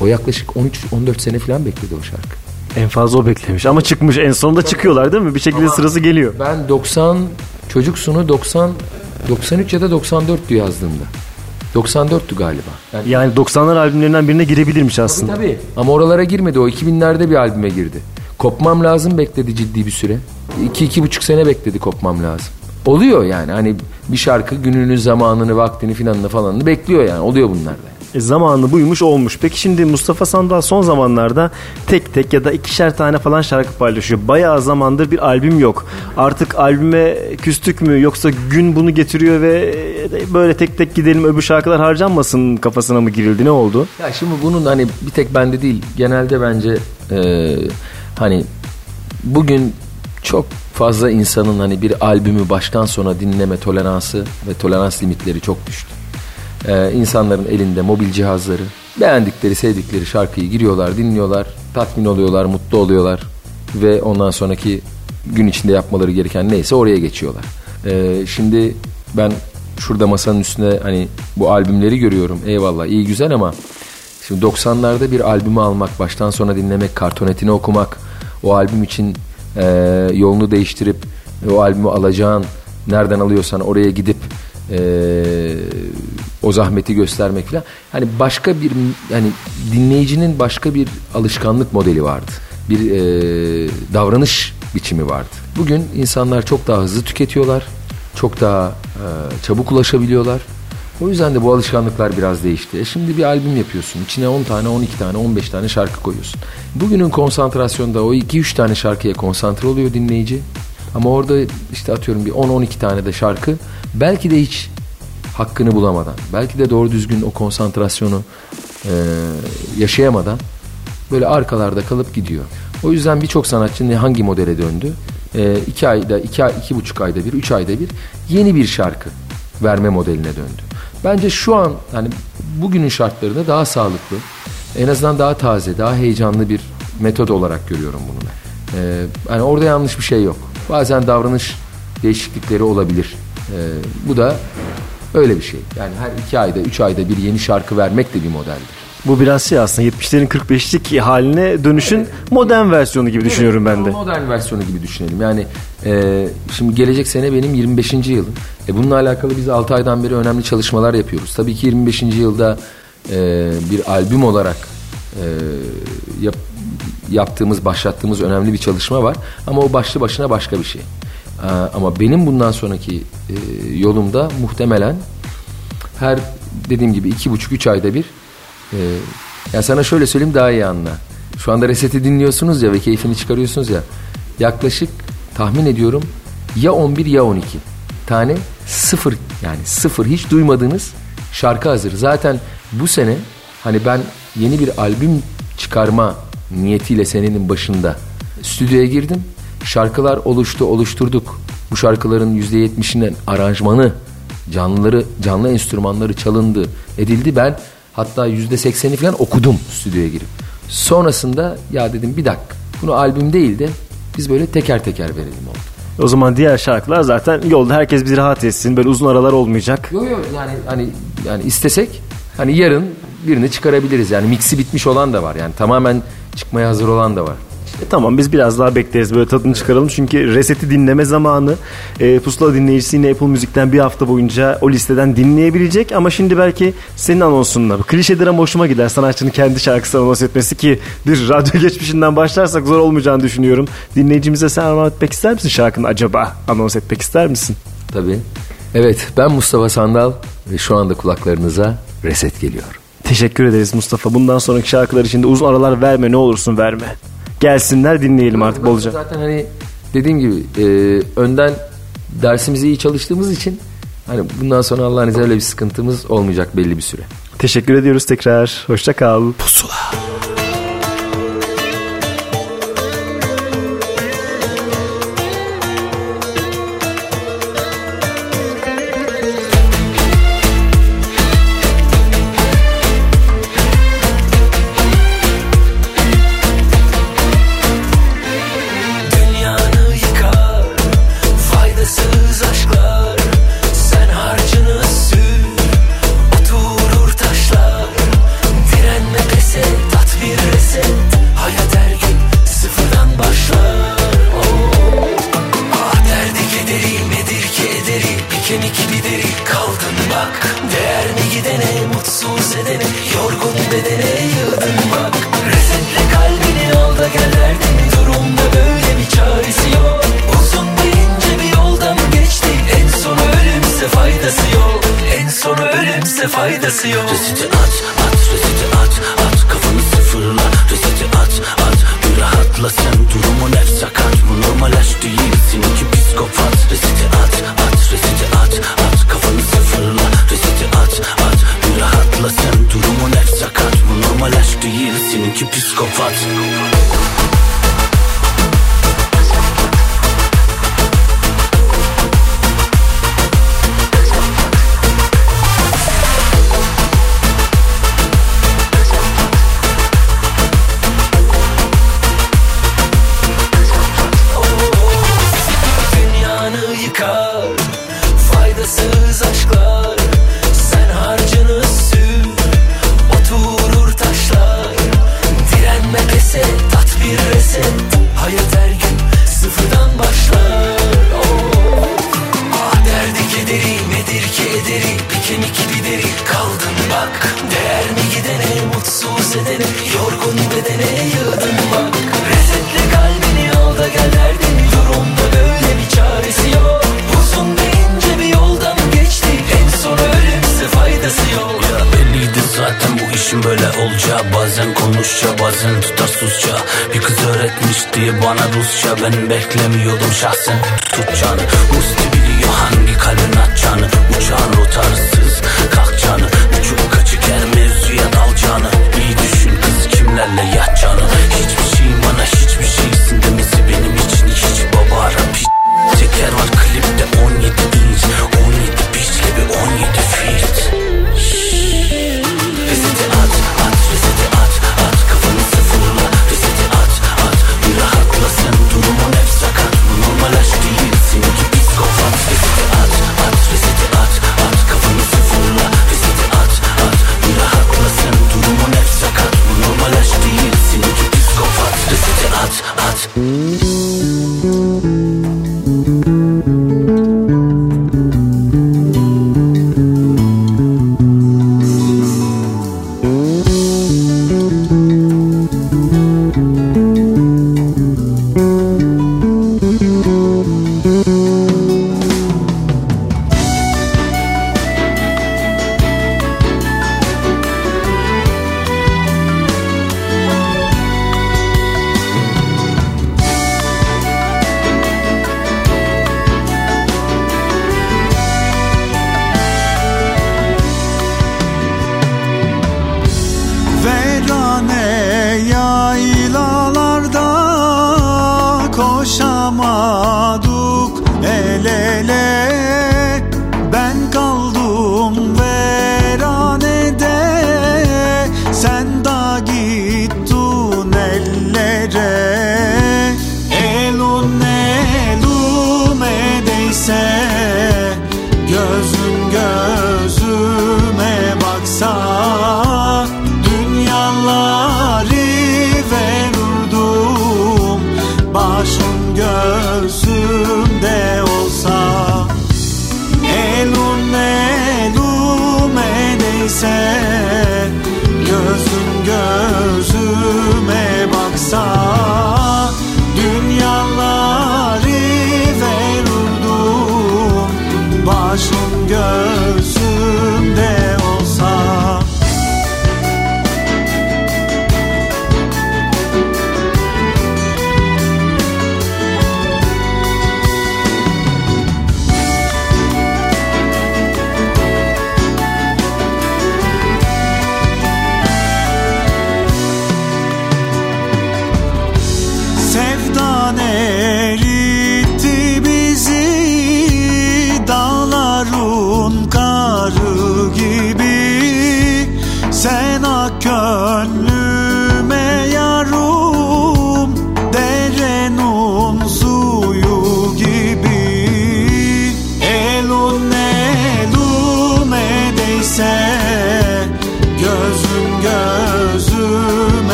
O yaklaşık 13 14 sene falan bekledi o şarkı. En fazla o beklemiş ama çıkmış en sonunda çıkıyorlar değil mi? Bir şekilde sırası geliyor. Ben 90 çocuksunu 90 93 ya da 94'tü yazdığımda. 94'tü galiba. Yani Yani 90'lar albümlerinden birine girebilirmiş aslında. Tabii. Ama oralara girmedi. O 2000'lerde bir albüme girdi. Kopmam lazım bekledi ciddi bir süre. 2 iki, buçuk sene bekledi kopmam lazım. Oluyor yani. Hani bir şarkı gününü, zamanını, vaktini filanını falanını bekliyor yani. Oluyor bunlar da. E, zamanı buymuş olmuş. Peki şimdi Mustafa Sandal son zamanlarda tek tek ya da ikişer tane falan şarkı paylaşıyor. Bayağı zamandır bir albüm yok. Artık albüme küstük mü yoksa gün bunu getiriyor ve e, böyle tek tek gidelim öbür şarkılar harcanmasın kafasına mı girildi ne oldu? Ya şimdi bunun hani bir tek bende değil. Genelde bence e, hani bugün çok fazla insanın hani bir albümü baştan sona dinleme toleransı ve tolerans limitleri çok düştü. Ee, insanların elinde mobil cihazları, beğendikleri, sevdikleri şarkıyı giriyorlar, dinliyorlar, tatmin oluyorlar, mutlu oluyorlar ve ondan sonraki gün içinde yapmaları gereken neyse oraya geçiyorlar. Ee, şimdi ben şurada masanın üstünde hani bu albümleri görüyorum. Eyvallah iyi güzel ama şimdi 90'larda bir albümü almak, baştan sona dinlemek, kartonetini okumak, o albüm için e, yolunu değiştirip o albümü alacağın nereden alıyorsan oraya gidip e, o zahmeti göstermek falan. Hani başka bir yani dinleyicinin başka bir alışkanlık modeli vardı. Bir e, davranış biçimi vardı. Bugün insanlar çok daha hızlı tüketiyorlar. Çok daha e, çabuk ulaşabiliyorlar. O yüzden de bu alışkanlıklar biraz değişti. E şimdi bir albüm yapıyorsun. İçine 10 tane, 12 tane, 15 tane şarkı koyuyorsun. Bugünün konsantrasyonda o 2-3 tane şarkıya konsantre oluyor dinleyici. Ama orada işte atıyorum bir 10-12 tane de şarkı belki de hiç hakkını bulamadan, belki de doğru düzgün o konsantrasyonu e, yaşayamadan böyle arkalarda kalıp gidiyor. O yüzden birçok sanatçı hangi modele döndü? E, iki ayda, iki, iki buçuk ayda bir, üç ayda bir yeni bir şarkı verme modeline döndü. Bence şu an hani bugünün şartlarında daha sağlıklı, en azından daha taze, daha heyecanlı bir metot olarak görüyorum bunu ben. E, hani orada yanlış bir şey yok. Bazen davranış değişiklikleri olabilir. E, bu da öyle bir şey. Yani her iki ayda, üç ayda bir yeni şarkı vermek de bir modeldir. Bu biraz şey aslında 70'lerin 45'lik haline dönüşün modern versiyonu gibi düşünüyorum ben de. Modern versiyonu gibi düşünelim. Yani e, şimdi gelecek sene benim 25. yılım. E, bununla alakalı biz 6 aydan beri önemli çalışmalar yapıyoruz. Tabii ki 25. yılda e, bir albüm olarak e, yap- yaptığımız, başlattığımız önemli bir çalışma var. Ama o başlı başına başka bir şey. E, ama benim bundan sonraki e, yolumda muhtemelen her dediğim gibi iki buçuk üç ayda bir ya sana şöyle söyleyeyim daha iyi anla. Şu anda reseti dinliyorsunuz ya ve keyfini çıkarıyorsunuz ya. Yaklaşık tahmin ediyorum ya 11 ya 12 tane sıfır yani sıfır hiç duymadığınız şarkı hazır. Zaten bu sene hani ben yeni bir albüm çıkarma niyetiyle senenin başında stüdyoya girdim. Şarkılar oluştu, oluşturduk. Bu şarkıların %70'inden aranjmanı, canlıları, canlı enstrümanları çalındı, edildi. Ben hatta %80'i falan okudum stüdyoya girip. Sonrasında ya dedim bir dakika bunu albüm değil de biz böyle teker teker verelim oldu. O zaman diğer şarkılar zaten yolda herkes bizi rahat etsin. Böyle uzun aralar olmayacak. Yok yok yani hani yani istesek hani yarın birini çıkarabiliriz. Yani mixi bitmiş olan da var. Yani tamamen çıkmaya hazır olan da var. E tamam biz biraz daha bekleriz böyle tadını çıkaralım. Çünkü reseti dinleme zamanı e, pusula dinleyicisi Apple Müzik'ten bir hafta boyunca o listeden dinleyebilecek. Ama şimdi belki senin anonsunla klişedir ama hoşuma gider sanatçının kendi şarkısını anons etmesi ki bir radyo geçmişinden başlarsak zor olmayacağını düşünüyorum. Dinleyicimize sen armağan etmek ister misin şarkını acaba? Anons etmek ister misin? Tabii. Evet ben Mustafa Sandal ve şu anda kulaklarınıza reset geliyor. Teşekkür ederiz Mustafa. Bundan sonraki şarkılar için de uzun aralar verme ne olursun verme. Gelsinler dinleyelim artık bolca. Zaten hani dediğim gibi e, önden dersimizi iyi çalıştığımız için hani bundan sonra Allah'ın izniyle bir sıkıntımız olmayacak belli bir süre. Teşekkür ediyoruz tekrar. Hoşça kal. Pusula.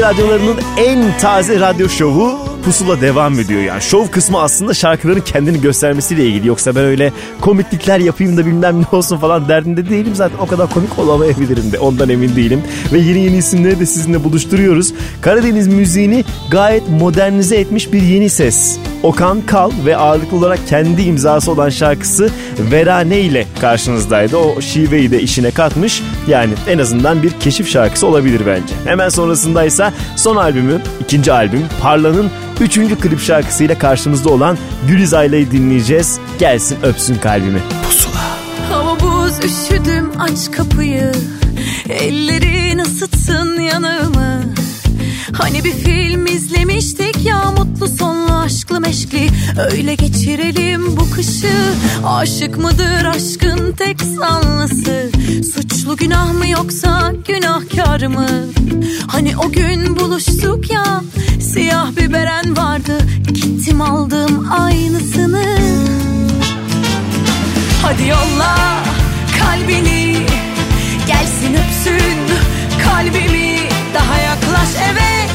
Radyolarının en taze radyo şovu Pusula devam ediyor yani. Şov kısmı aslında şarkıların kendini göstermesiyle ilgili. Yoksa ben öyle komiklikler yapayım da bilmem ne olsun falan derdinde değilim. Zaten o kadar komik olamayabilirim de ondan emin değilim. Ve yeni yeni isimleri de sizinle buluşturuyoruz. Karadeniz müziğini gayet modernize etmiş bir yeni ses. Okan Kal ve ağırlıklı olarak kendi imzası olan şarkısı Verane ile karşınızdaydı. O şiveyi de işine katmış. Yani en azından bir keşif şarkısı olabilir bence. Hemen sonrasındaysa son albümü, ikinci albüm Parla'nın üçüncü klip şarkısıyla karşımızda olan Gülüz Ayla'yı dinleyeceğiz. Gelsin öpsün kalbimi. Hava buz üşüdüm aç kapıyı Ellerin ısıtsın yanağımı Hani bir film izlemiştik ya mutlu sonlu aşklı meşkli. Öyle geçirelim bu kışı. Aşık mıdır aşkın tek sanlısı Suçlu günah mı yoksa günahkar mı? Hani o gün buluştuk ya Siyah bir beren vardı. Gittim aldım aynısını. Hadi yolla kalbini Gelsin öpsün kalbimi Yaklaş evet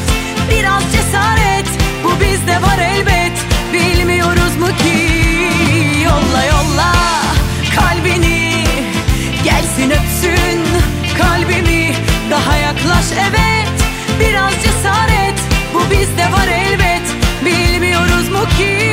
Biraz cesaret. Bu bizde var elbet. Bilmiyoruz mu ki? Yolla yolla kalbini. Gelsin öpsün kalbimi. Daha yaklaş evet Biraz cesaret. Bu bizde var elbet. Bilmiyoruz mu ki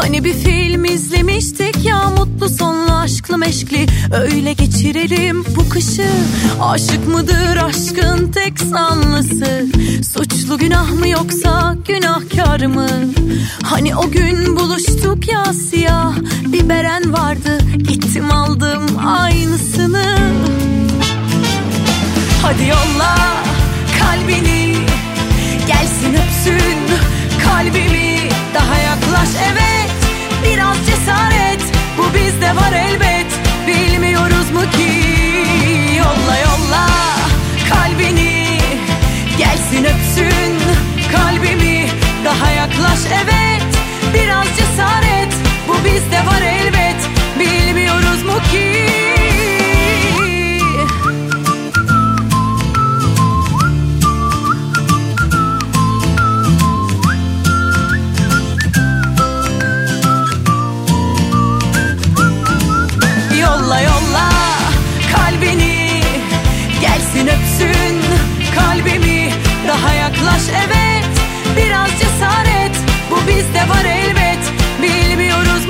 Hani bir film izlemiştik ya mutlu sonlu aşklı meşkli. Öyle geçirelim bu kışı. Aşık mıdır aşkın tek sanlısı Suçlu günah mı yoksa günahkar mı? Hani o gün buluştuk ya siyah bir beren vardı. Gittim aldım aynısını. Hadi yolla kalbini Gelsin öpsün kalbimi. Daha yaklaş evet Biraz cesaret Bu bizde var elbet. Bilmiyoruz mu ki? Yolla yolla kalbini. Gelsin öpsün kalbimi. Daha yaklaş evet. Biraz cesaret Bu bizde var elbet. Bilmiyoruz mu ki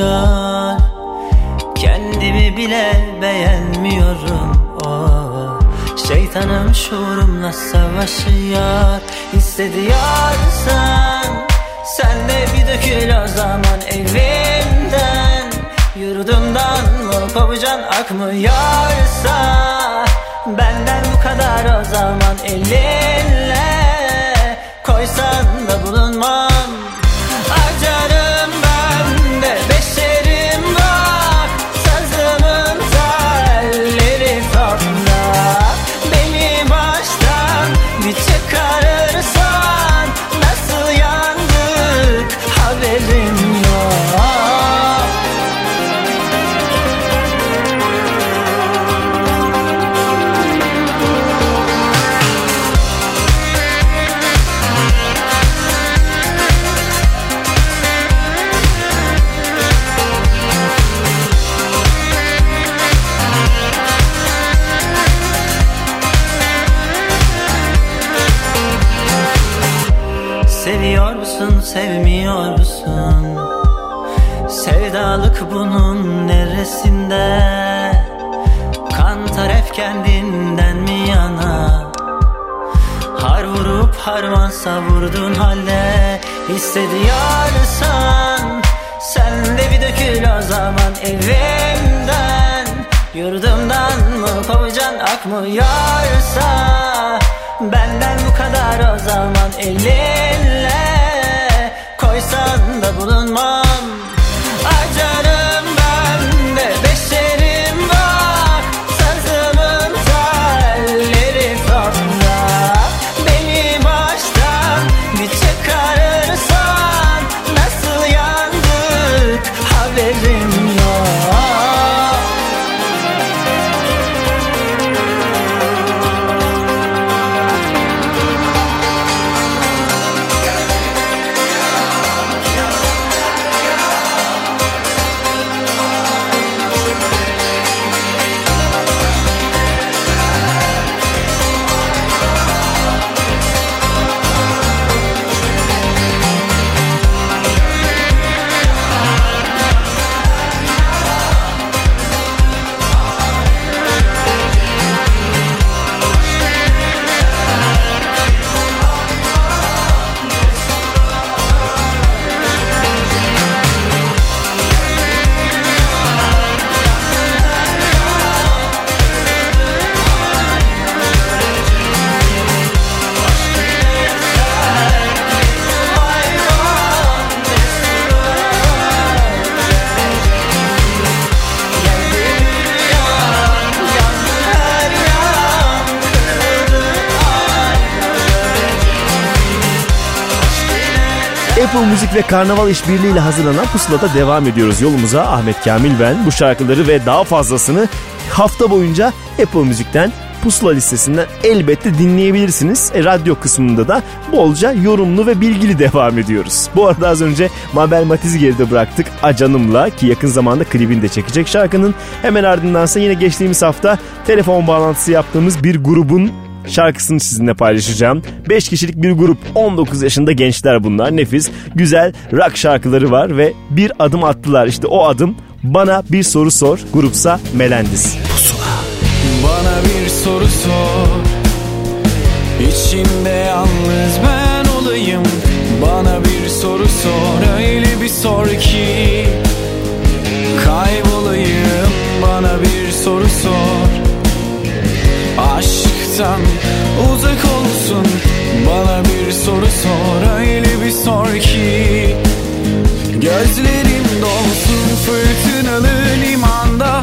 Karışıyor Kendimi bile beğenmiyorum. Oh. Şeytanım şuurumla savaşıyor Hissediyorsan Sen de bir dökül o zaman evimden. Yurdumdan mı kovacan akmıyorsa Benden bu kadar o zaman elinle bunun neresinde? Kantar hep kendinden mi yana? Har vurup harman savurdun halde Hissediyorsan Sen de bir dökül o zaman evimden Yurdumdan mı kovacan akmıyorsa Benden bu kadar o zaman elinle Apple Müzik ve Karnaval İşbirliği ile hazırlanan Pusula'da devam ediyoruz yolumuza. Ahmet Kamil ben. Bu şarkıları ve daha fazlasını hafta boyunca Apple Müzik'ten Pusula listesinden elbette dinleyebilirsiniz. E, radyo kısmında da bolca yorumlu ve bilgili devam ediyoruz. Bu arada az önce Mabel Matiz'i geride bıraktık Acanım'la ki yakın zamanda klibini de çekecek şarkının. Hemen ardındansa yine geçtiğimiz hafta telefon bağlantısı yaptığımız bir grubun şarkısını sizinle paylaşacağım. 5 kişilik bir grup. 19 yaşında gençler bunlar. Nefis güzel rock şarkıları var ve bir adım attılar. İşte o adım bana bir soru sor grupsa Melendis. Bana bir soru sor. İçinde yalnız ben olayım. Bana bir soru sor. Öyle bir sor ki Kaybolayım. Bana bir soru sor Aşktan uzak olsun. Bana bir soru sor Öyle bir sor ki. Gözlerim dolsun fırtınalı limanda.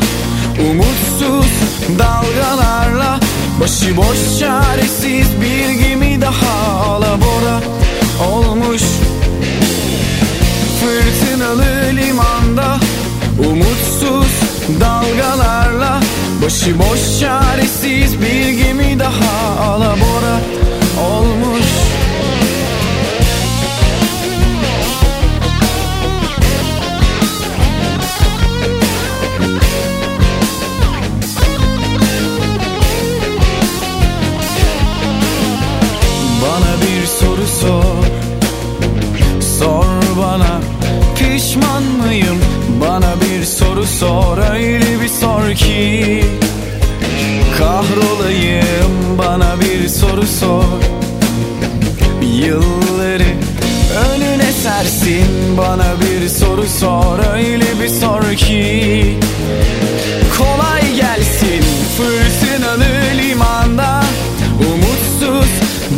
Umutsuz dalgalarla Başıboş çaresiz bir gemi daha alabora olmuş. Fırtınalı limanda Umutsuz dalgalarla Başıboş çaresiz bir gemi daha alabora olmuş. Bana bir soru sor. Sor bana pişman mıyım? Bana bir soru sor öyle bir sor ki. Kahrolayım bana bir soru sor. Yılları önüne sersin Bana bir soru sor öyle bir sor ki. Kolay gelsin fırtınalı limanda. Umutsuz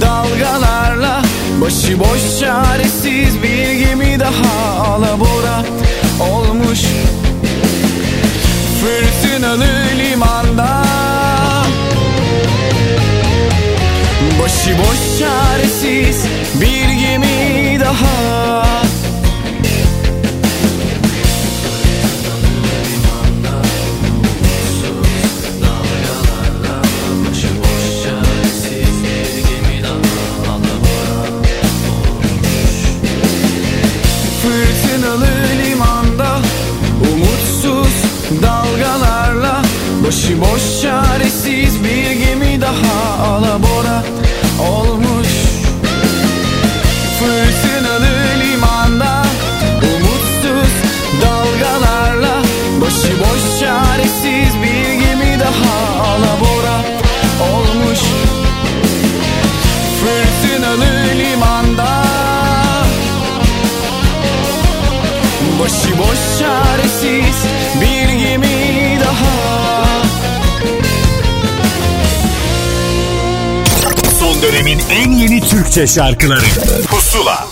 dalgalarla Başıboş çaresiz bir gemi daha alabora olmuş. Fırtınalı limanda. Başıboş çaresiz bir gemi daha Başıboş çaresiz bir gemi daha alabora olmuş. Fırtınalı limanda Umutsuz dalgalarla Başıboş çaresiz bir gemi daha alabora olmuş. Fırtınalı limanda Başıboş çaresiz Son dönemin en yeni Türkçe şarkıları Pusula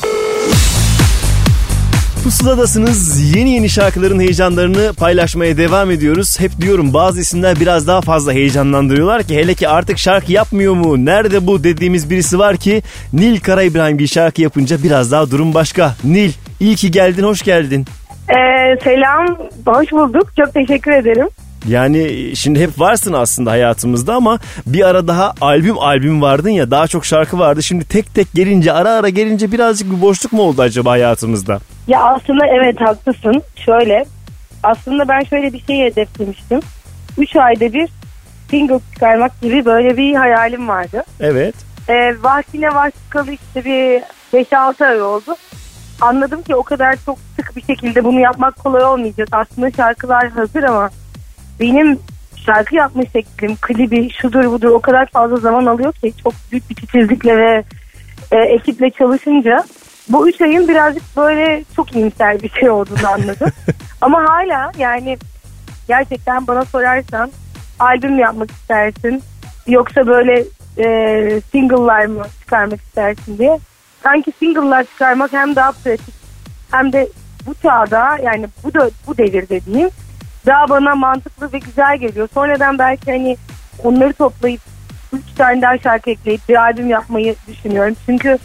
Pusuladasınız. Yeni yeni şarkıların heyecanlarını paylaşmaya devam ediyoruz. Hep diyorum bazı isimler biraz daha fazla heyecanlandırıyorlar ki hele ki artık şarkı yapmıyor mu? Nerede bu dediğimiz birisi var ki Nil Kara İbrahim bir şarkı yapınca biraz daha durum başka. Nil iyi ki geldin hoş geldin. Ee, selam, hoş bulduk. Çok teşekkür ederim. Yani şimdi hep varsın aslında hayatımızda ama bir ara daha albüm albüm vardın ya daha çok şarkı vardı. Şimdi tek tek gelince ara ara gelince birazcık bir boşluk mu oldu acaba hayatımızda? Ya aslında evet haklısın. Şöyle, aslında ben şöyle bir şey hedeflemiştim. 3 ayda bir single çıkarmak gibi böyle bir hayalim vardı. Evet. Ee, vaktine var çıkalı işte bir 5-6 ay oldu. Anladım ki o kadar çok sık bir şekilde bunu yapmak kolay olmayacak. Aslında şarkılar hazır ama benim şarkı yapma şeklim, klibi, şudur budur o kadar fazla zaman alıyor ki çok büyük bir titizlikle ve e, ekiple çalışınca bu üç ayın birazcık böyle çok iyimser bir şey olduğunu anladım. Ama hala yani gerçekten bana sorarsan albüm yapmak istersin yoksa böyle e, single'lar mı çıkarmak istersin diye. Sanki single'lar çıkarmak hem daha pratik hem de bu çağda yani bu da bu devirde diyeyim daha bana mantıklı ve güzel geliyor. Sonradan belki hani onları toplayıp üç tane daha şarkı ekleyip bir albüm yapmayı düşünüyorum. Çünkü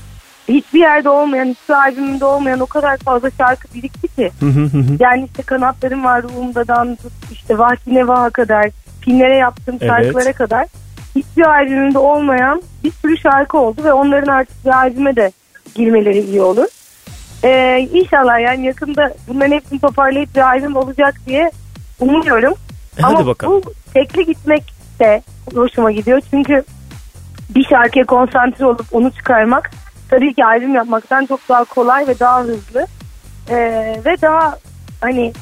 hiçbir yerde olmayan, hiçbir albümümde olmayan o kadar fazla şarkı birikti ki. yani işte kanatlarım var ruhumdadan tut işte Vahdi Nevaha kadar filmlere yaptığım Evet. şarkılara kadar hiçbir albümümde olmayan bir sürü şarkı oldu ve onların artık bir albüme de girmeleri iyi olur. Ee, inşallah yani yakında bunların hepsini toparlayıp bir albüm olacak diye umuyorum. E, hadi Ama bakalım. bu tekli gitmek de hoşuma gidiyor. Çünkü bir şarkıya konsantre olup onu çıkarmak tabii ki albüm yapmaktan çok daha kolay ve daha hızlı. Ee, ve daha hani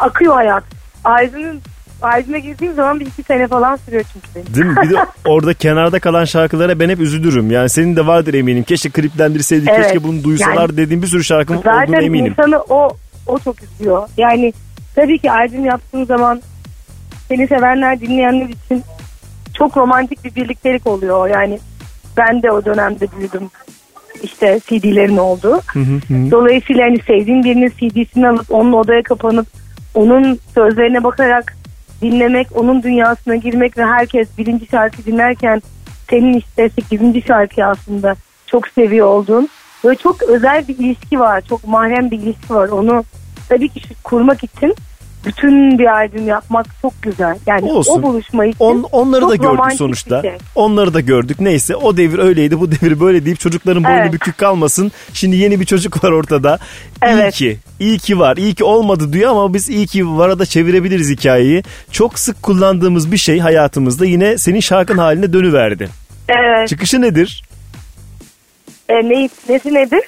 akıyor hayat. Albümün albüme girdiğim zaman bir iki sene falan sürüyor çünkü benim. Değil mi? Bir de orada kenarda kalan şarkılara ben hep üzülürüm. Yani senin de vardır eminim. Keşke kliplendirseydik, Evet. keşke bunu duysalar Yani- dediğim bir sürü şarkım olduğuna Zaten eminim. insanı o o çok üzüyor. Yani tabii ki albüm yaptığın zaman seni sevenler dinleyenler için çok romantik bir birliktelik oluyor. Yani ben de o dönemde büyüdüm. İşte CD'lerin oldu. Dolayısıyla hani sevdiğin birinin CD'sini alıp onun odaya kapanıp onun sözlerine bakarak dinlemek, onun dünyasına girmek ve herkes birinci şarkı dinlerken senin işte sekizinci şarkı aslında çok seviyor olduğun böyle çok özel bir ilişki var. Çok mahrem bir ilişki var. Onu tabii ki kurmak için bütün bir albüm yapmak çok güzel. Yani Olsun. o buluşma için On, onları da gördük sonuçta. şey. Onları da gördük. Neyse o devir öyleydi bu devir böyle deyip çocukların boynu Evet. bükük kalmasın. Şimdi yeni bir çocuk var ortada. İyi Evet. ki. iyi ki var. İyi ki olmadı diyor ama biz iyi ki vara da çevirebiliriz hikayeyi. Çok sık kullandığımız bir şey hayatımızda yine senin şarkın haline dönüverdi. Evet. Çıkışı nedir? E, ne, nesi nedir?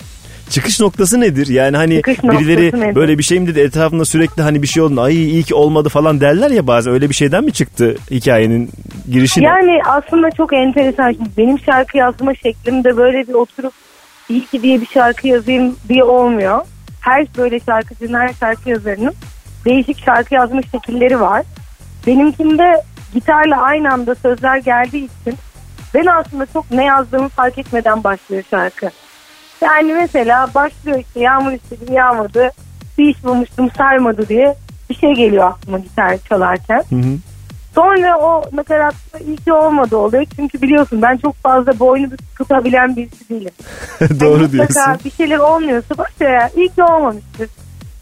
Çıkış noktası nedir? Yani hani Çıkış birileri nedir? böyle bir şey mi dedi etrafında sürekli hani bir şey oldu. Ay iyi ki olmadı falan derler ya bazen. Öyle bir şeyden mi çıktı hikayenin girişi? Yani aslında çok enteresan. Şimdi benim şarkı yazma şeklim de böyle bir oturup iyi ki diye bir şarkı yazayım diye olmuyor. Her böyle şarkıcının, her şarkı yazarının değişik şarkı yazma şekilleri var. Benimkinde gitarla aynı anda sözler geldiği için ben aslında çok ne yazdığımı fark etmeden başlıyor şarkı. Yani mesela başlıyor işte yağmur istedim yağmadı, bir iş bulmuştum sarmadı diye bir şey geliyor aklıma gitar çalarken. Hı hı. Sonra o nakaratta iyi ki olmadı oluyor. Çünkü biliyorsun ben çok fazla boynu tutabilen birisi değilim. Doğru Hani diyorsun. bir şeyler olmuyorsa ya. İyi ki olmamıştır.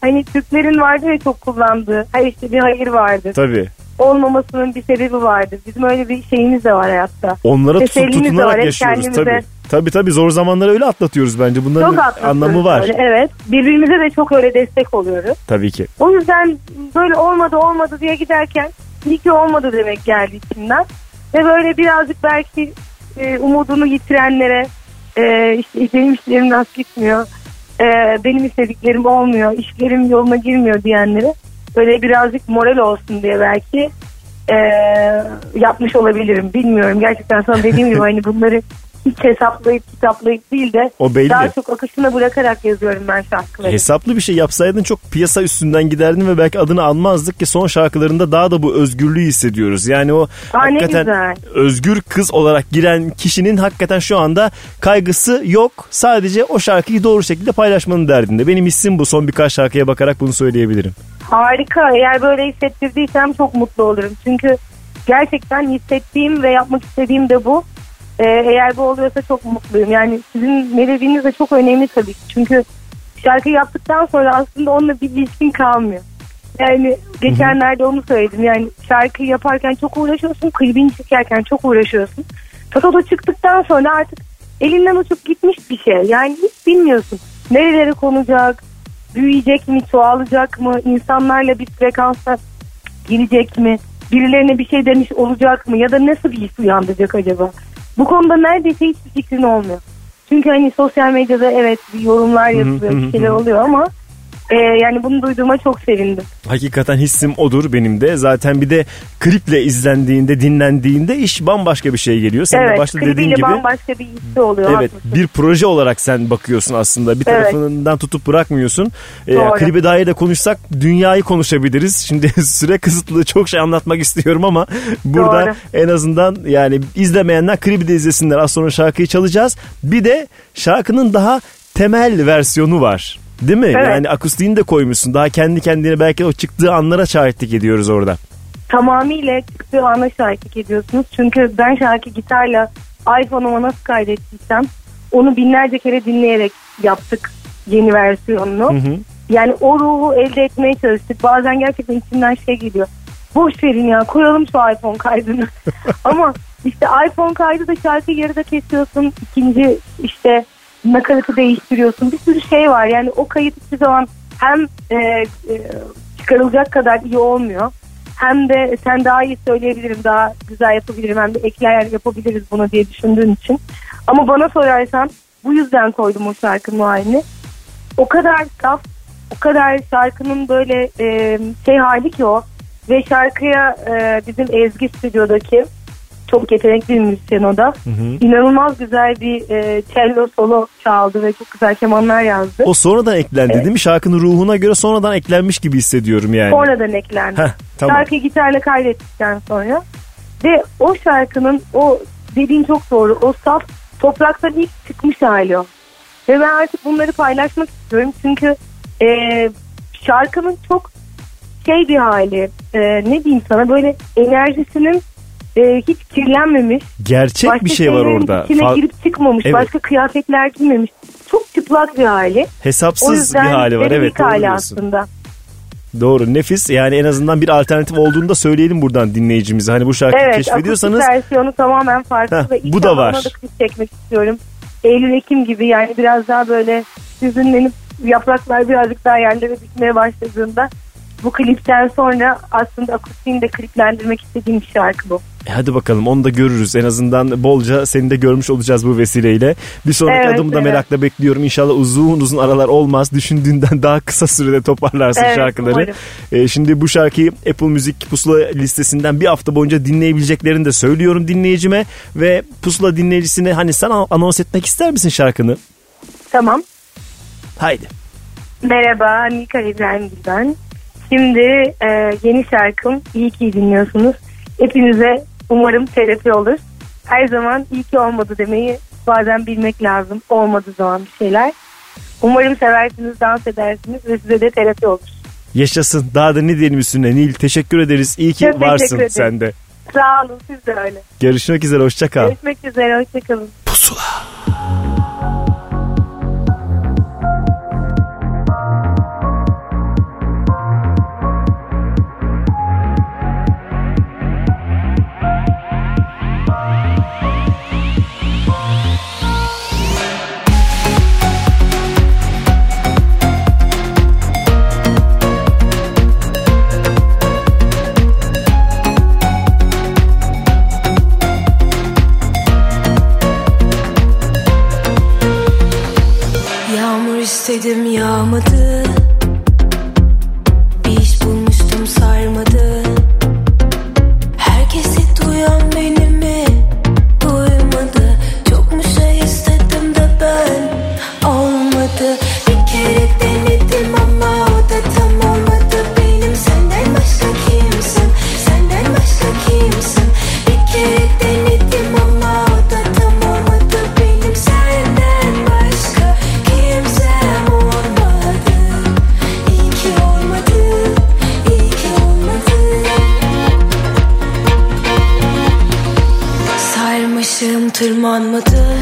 Hani Türklerin vardır ya çok kullandığı. Her işte bir hayır vardır. Tabii. Olmamasının bir sebebi vardır. Bizim öyle bir şeyimiz de var hayatta. Onlara tutup var. tutunarak Hep yaşıyoruz tabii. Tabii tabii zor zamanları öyle atlatıyoruz bence. Bunların Çok anlamı var. böyle, evet. Birbirimize de çok öyle destek oluyoruz. Tabii ki. O yüzden böyle olmadı olmadı diye giderken iyi ki olmadı demek geldi içimden. Ve böyle birazcık belki e, umudunu yitirenlere e, işte benim işlerim nasıl gitmiyor, e, benim istediklerim olmuyor, işlerim yoluna girmiyor diyenlere böyle birazcık moral olsun diye belki e, yapmış olabilirim. Bilmiyorum gerçekten sana dediğim gibi hani bunları hiç hesaplayıp kitaplayıp değil de O belli. daha çok akışına bırakarak yazıyorum ben şarkıları. Hesaplı bir şey yapsaydın çok piyasa üstünden giderdin ve belki adını almazdık ki son şarkılarında daha da bu özgürlüğü hissediyoruz. Yani o Aa, hakikaten özgür kız olarak giren kişinin hakikaten şu anda kaygısı yok. Sadece o şarkıyı doğru şekilde paylaşmanın derdinde. Benim hissim bu. Son birkaç şarkıya bakarak bunu söyleyebilirim. Harika. Eğer böyle hissettirdiysem çok mutlu olurum. Çünkü gerçekten hissettiğim ve yapmak istediğim de bu. Ee, eğer bu oluyorsa çok mutluyum. Yani sizin melodiniz de çok önemli tabii ki. Çünkü şarkı yaptıktan sonra aslında onunla bir ilişkin kalmıyor. Yani geçenlerde onu söyledim. Yani şarkıyı yaparken çok uğraşıyorsun. Klibini çekerken çok uğraşıyorsun. Fakat o çıktıktan sonra artık elinden uçup gitmiş bir şey. Yani hiç bilmiyorsun. Nerelere konacak, büyüyecek mi, çoğalacak mı, insanlarla bir frekansa girecek mi, birilerine bir şey demiş olacak mı ya da nasıl bir his uyandıracak acaba? Bu konuda neredeyse hiçbir fikrin olmuyor. Çünkü hani sosyal medyada evet bir yorumlar yapılıyor, bir şeyler oluyor ama e, yani bunu duyduğuma çok sevindim. Hakikaten hissim odur benim de. Zaten bir de kliple izlendiğinde, dinlendiğinde iş bambaşka bir şey geliyor. Sen de evet, başta dediğin gibi. bambaşka bir hissi oluyor. Evet haklısın. bir proje olarak sen bakıyorsun aslında bir Evet. tarafından tutup bırakmıyorsun. Ee, Doğru. klibe dair de konuşsak dünyayı konuşabiliriz. Şimdi süre kısıtlı çok şey anlatmak istiyorum ama burada Doğru. en azından yani izlemeyenler klibi de izlesinler. Az sonra şarkıyı çalacağız. Bir de şarkının daha temel versiyonu var. Değil mi? Evet. Yani akustiğini de koymuşsun. Daha kendi kendine belki o çıktığı anlara şahitlik ediyoruz orada. Tamamıyla çıktığı ana şahitlik ediyorsunuz. Çünkü ben şarkı gitarla iPhone'uma nasıl kaydettiysem onu binlerce kere dinleyerek yaptık yeni versiyonunu. Yani o ruhu elde etmeye çalıştık. Bazen gerçekten içimden şey geliyor. Boş verin ya koyalım şu iPhone kaydını. Ama işte iPhone kaydı da şarkıyı yarıda kesiyorsun. İkinci işte nakaratı değiştiriyorsun. Bir sürü şey var. Yani o kayıt hiçbir zaman hem e, e, çıkarılacak kadar iyi olmuyor. Hem de sen daha iyi söyleyebilirim, daha güzel yapabilirim hem de ekler yapabiliriz bunu diye düşündüğün için. Ama bana sorarsan bu yüzden koydum o şarkının o halini. O kadar saf, o kadar şarkının böyle e, şey hali ki o. Ve şarkıya e, bizim Ezgi stüdyodaki çok yetenekli bir müzisyen o da. İnanılmaz güzel bir e, cello solo çaldı ve çok güzel kemanlar yazdı. O sonradan eklendi değil mi? Şarkının ruhuna göre sonradan eklenmiş gibi hissediyorum yani. Sonradan eklendi. Heh, tamam. Şarkıyı gitarla kaydettikten sonra. Ve o şarkının o dediğin çok doğru. O saf topraktan ilk çıkmış hali o. Ve ben artık bunları paylaşmak istiyorum. Çünkü e, şarkının çok şey bir hali. E, ne diyeyim sana böyle enerjisinin e, hiç kirlenmemiş. Gerçek başka bir şey var orada. içine Fa- girip çıkmamış. Evet. Başka kıyafetler giymemiş. Çok çıplak bir hali. Hesapsız O bir hali var. Evet doğru hali diyorsun. aslında. Doğru nefis yani en azından bir alternatif olduğunu da söyleyelim buradan dinleyicimize. Hani bu şarkıyı Evet, keşfediyorsanız akustik versiyonu tamamen farklı Heh, ve bu da var. da çekmek istiyorum. Eylül Ekim gibi yani biraz daha böyle hüzünlenip yapraklar birazcık daha yerlere düşmeye başladığında Bu klipten sonra aslında akustiğini de kliplendirmek istediğim bir şarkı bu. E hadi bakalım onu da görürüz. En azından bolca seni de görmüş olacağız bu vesileyle. Bir sonraki Evet, adımı da evet. merakla bekliyorum. İnşallah uzun uzun aralar olmaz. Düşündüğünden daha kısa sürede toparlarsın Evet, şarkıları. umarım. E, şimdi bu şarkıyı Apple Müzik Pusula listesinden bir hafta boyunca dinleyebileceklerini de söylüyorum dinleyicime. Ve Pusula dinleyicisine hani sen an- anons etmek ister misin şarkını? Tamam. Haydi. Merhaba Nika İbrahim ben. Şimdi e, yeni şarkım İyi ki dinliyorsunuz. Hepinize umarım terapi olur. Her zaman iyi ki olmadı demeyi bazen bilmek lazım. Olmadığı zaman bir şeyler. Umarım seversiniz, dans edersiniz ve size de terapi olur. Yaşasın. Daha da ne diyelim üstüne Nil. Teşekkür ederiz. İyi ki Çok varsın sen de. Sağ olun siz de öyle. Görüşmek üzere. Hoşça kal. Görüşmek üzere, hoşçakalın. Yağmur istedim yağmadı tırmanmadı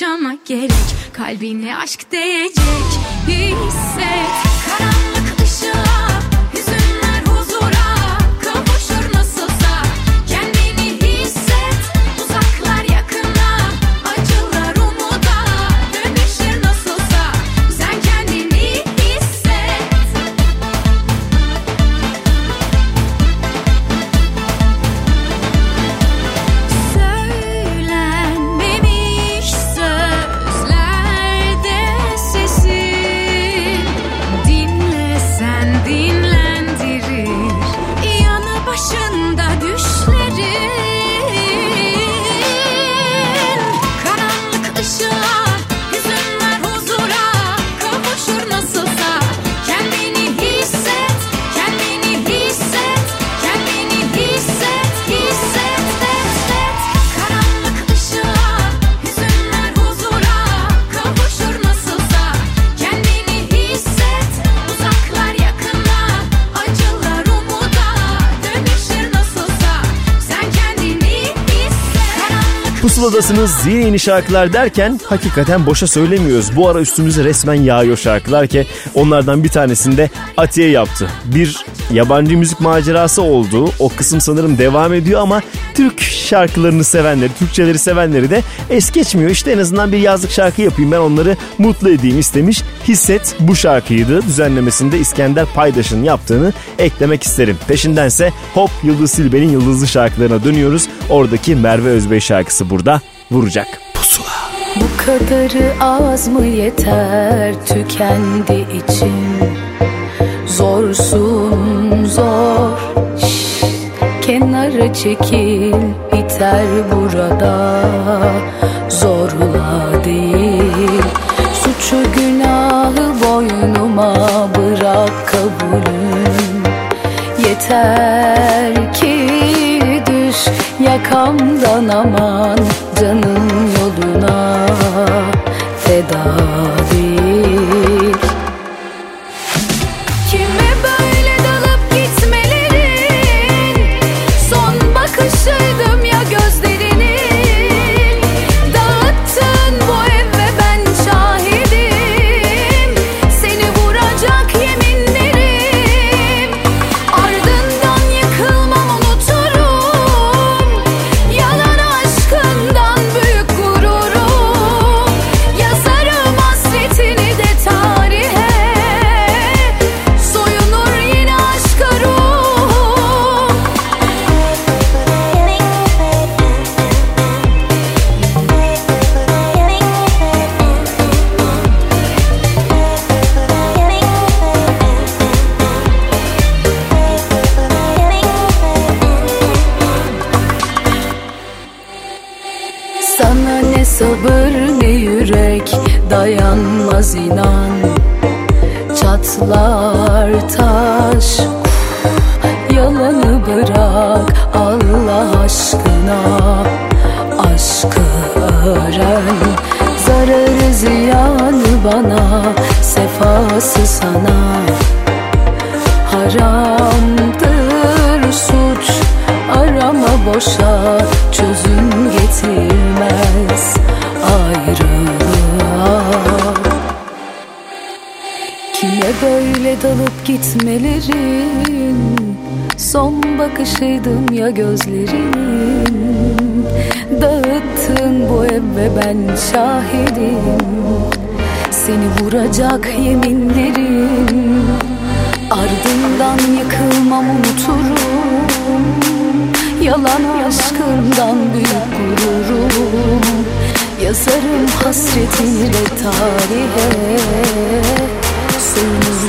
yaşamak gerek. Kalbine aşk değecek. Hisset Pusuladasınız yeni yeni şarkılar derken hakikaten boşa söylemiyoruz. Bu ara üstümüze resmen yağıyor şarkılar ki onlardan bir tanesinde Atiye yaptı. Bir yabancı müzik macerası oldu. O kısım sanırım devam ediyor ama Türk şarkılarını sevenleri, Türkçeleri sevenleri de es geçmiyor. İşte en azından bir yazlık şarkı yapayım ben onları mutlu edeyim istemiş. Hisset bu şarkıydı. Düzenlemesinde İskender Paydaş'ın yaptığını eklemek isterim. Peşindense Hop Yıldız Silbe'nin yıldızlı şarkılarına dönüyoruz. Oradaki Merve Özbey şarkısı burada vuracak. Bu kadarı az mı yeter tükendi içim Zorsun zor Şş, Kenara çekil biter burada. Zorla değil. Suçu günahı boynuma bırak kabulüm. Yeter ki düş yakamdan aman canım taş Yalanı bırak Allah aşkına. Aşkı öğren Zararı ziyanı bana Sefası sana. Haramdır suç Arama boşa Çözüm getirmez böyle dalıp gitmelerin Son bakışıydım ya gözlerin Dağıttın bu ev ve ben şahidim. Seni vuracak yeminlerim. Ardından yıkılmam unuturum. Yalan aşkından büyük gururum. Yazarım hasretini de tarihe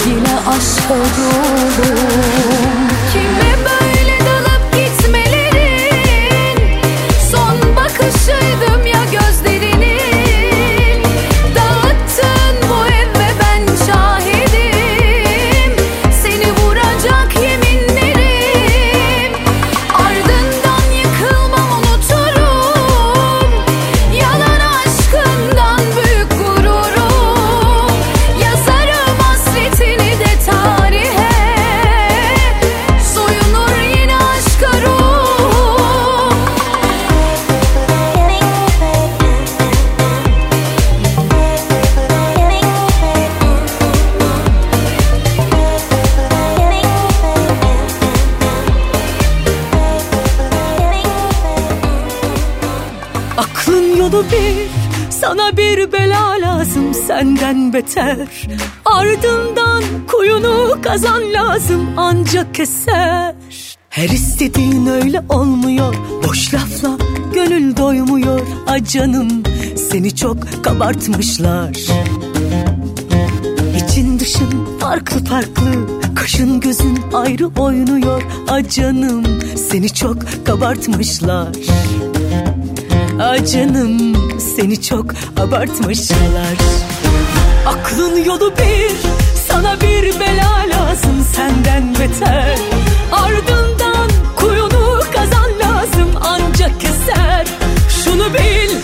Yine aşka dolurum Kime senden beter. Ardından kuyunu kazan lazım ancak keser. Her istediğin öyle olmuyor. Boş lafla gönül doymuyor. A canım seni çok kabartmışlar. İçin dışın farklı farklı Kaşın gözün ayrı oynuyor. A canım seni çok kabartmışlar. Ah canım seni çok abartmışlar Aklın yolu bir sana bir bela lazım senden beter. Ardından kuyunu kazan lazım ancak keser. Şunu bil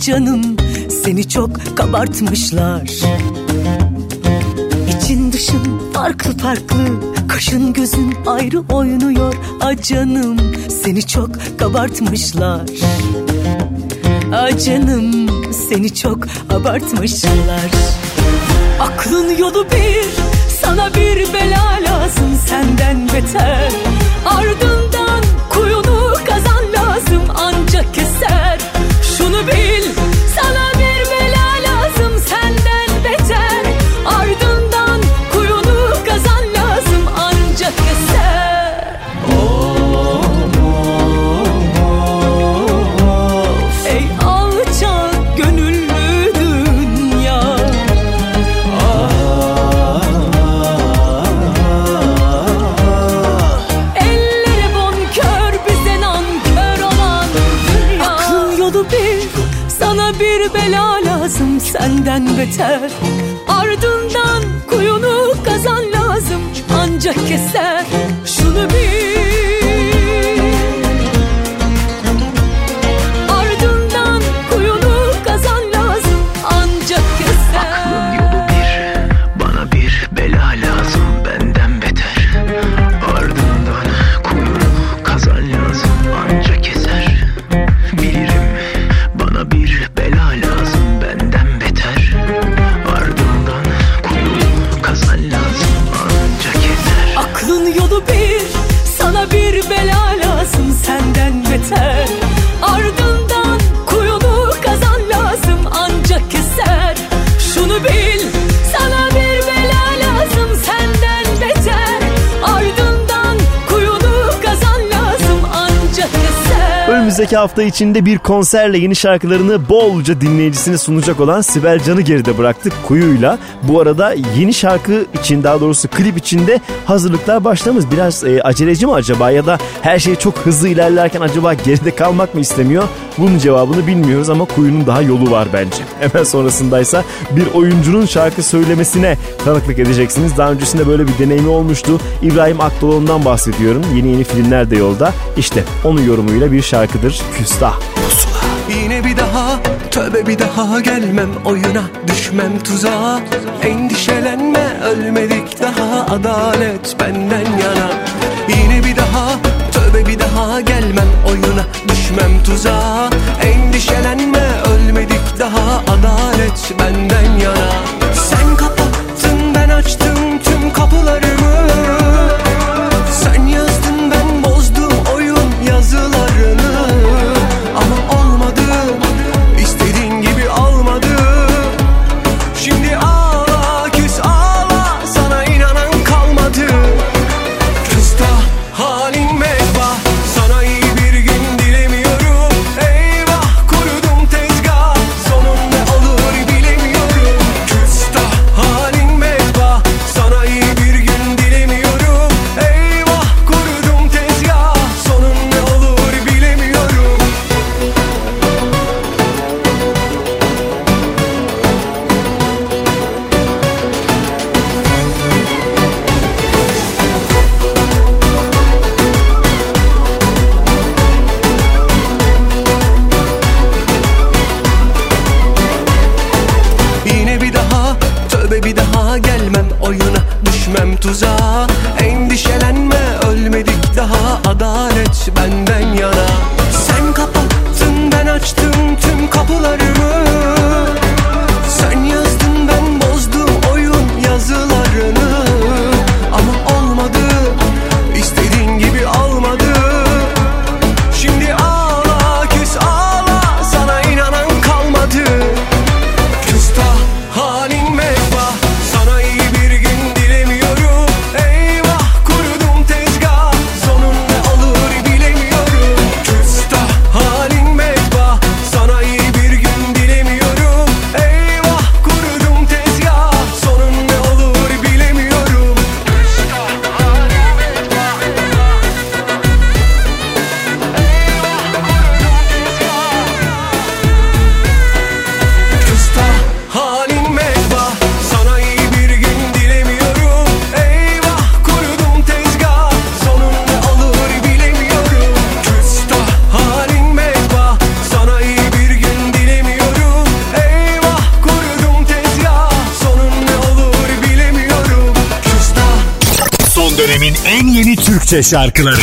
canım. Seni çok kabartmışlar. İçin dışın farklı farklı. Kaşın gözün ayrı oynuyor. A canım seni çok kabartmışlar. A canım seni çok abartmışlar. Aklın yolu bir sana bir bela lazım. Senden beter. Ardından kuyunu kazan lazım. Ancak keser Şunu bil sana bir beter. Ardından kuyunu kazan lazım ancak keser Önümüzdeki hafta içinde bir konserle yeni şarkılarını bolca dinleyicisine sunacak olan Sibel Can'ı geride bıraktık Kuyu'yla. Bu arada yeni şarkı için daha doğrusu klip içinde hazırlıklar başlamış. Biraz e, aceleci mi acaba ya da her şey çok hızlı ilerlerken acaba geride kalmak mı istemiyor? Bunun cevabını bilmiyoruz ama Kuyu'nun daha yolu var bence. Hemen sonrasındaysa bir oyuncunun şarkı söylemesine tanıklık edeceksiniz. Daha öncesinde böyle bir deneyimi olmuştu. İbrahim Akdoğan'dan bahsediyorum. Yeni yeni filmler de yolda. İşte onun yorumuyla bir şarkıdır Küstah. Yine bir daha tövbe bir daha gelmem oyuna düşmem tuzağa. Endişelenme ölmedik daha adalet benden yana. Yine bir daha tövbe bir daha gelmem oyuna düşmem tuzağa. Endişelenme ölmedik daha adalet benden yana. Sen kapattın ben açtım tüm kapılarımı şarkıları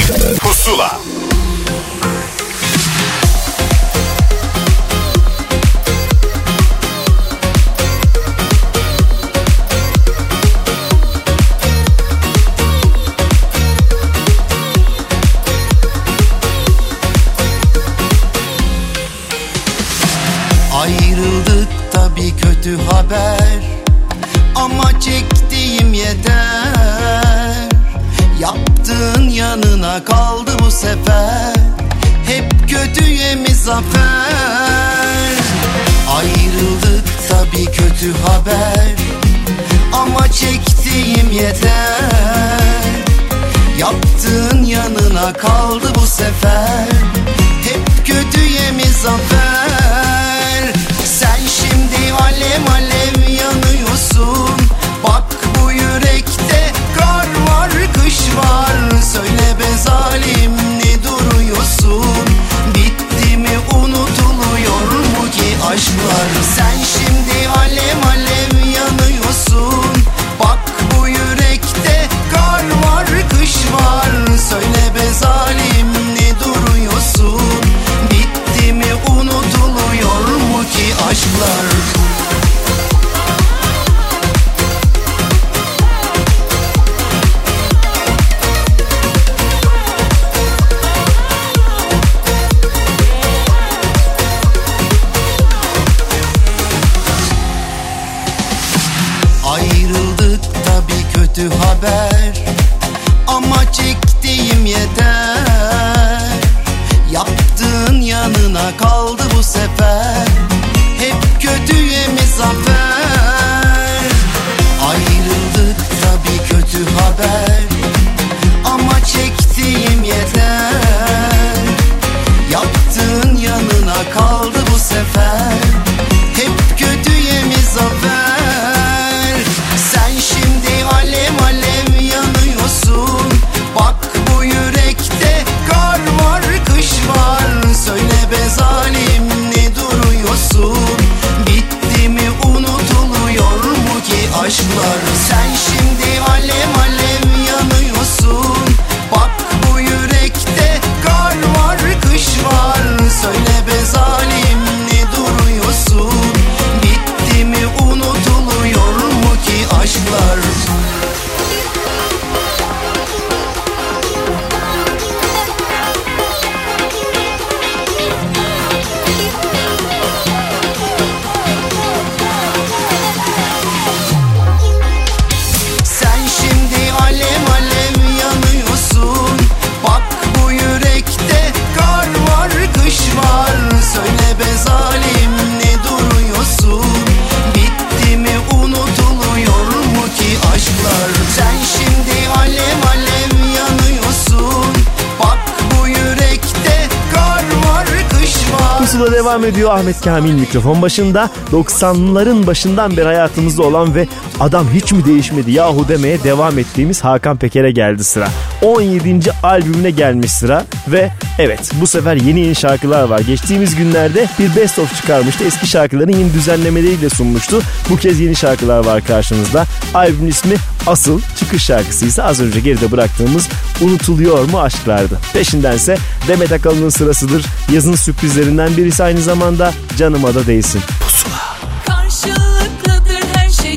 Kamil mikrofon başında 90'ların başından beri hayatımızda olan ve adam hiç mi değişmedi yahu demeye devam ettiğimiz Hakan Peker'e geldi sıra. 17. albümüne gelmiş sıra ve evet bu sefer yeni yeni şarkılar var. Geçtiğimiz günlerde bir best of çıkarmıştı. Eski şarkıların yeni düzenlemeleriyle sunmuştu. Bu kez yeni şarkılar var karşınızda. Albümün ismi Asıl çıkış şarkısı ise az önce geride bıraktığımız Unutuluyor mu aşklardı. Peşindense Demet Akalın'ın sırasıdır. Yazın sürprizlerinden birisi aynı zamanda Canıma da değsin. Pusula. Karşılıklıdır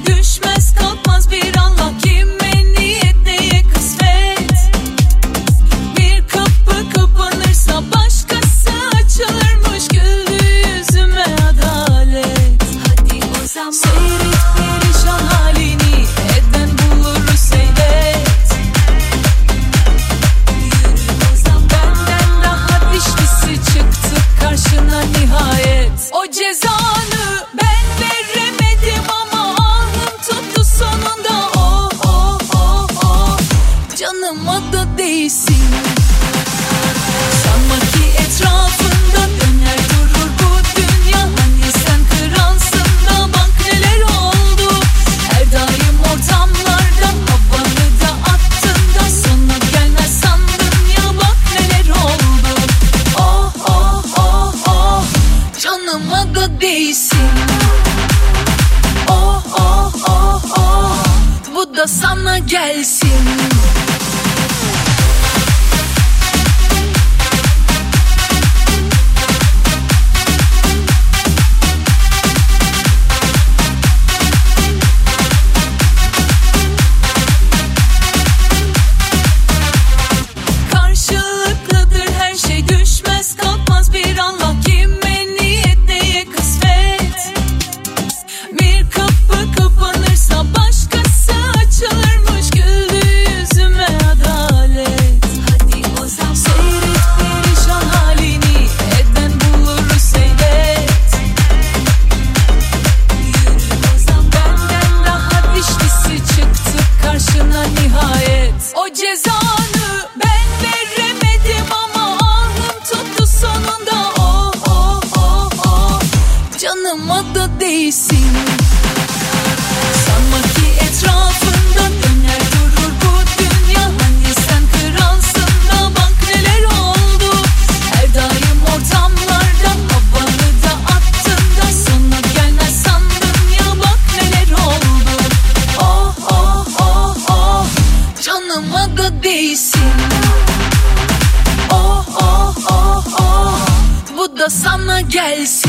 düşmez kalkmaz bir anlam. Yes. yanıma da değsin Sanma ki etrafından döner durur bu dünya. Hani sen kralsın da bak neler oldu. Her daim ortamlardan havanı da attın da Sana gelmez sandım ya bak neler oldu. Oh oh oh oh. Canıma da değsin Oh oh oh oh. Bu da sana gelsin.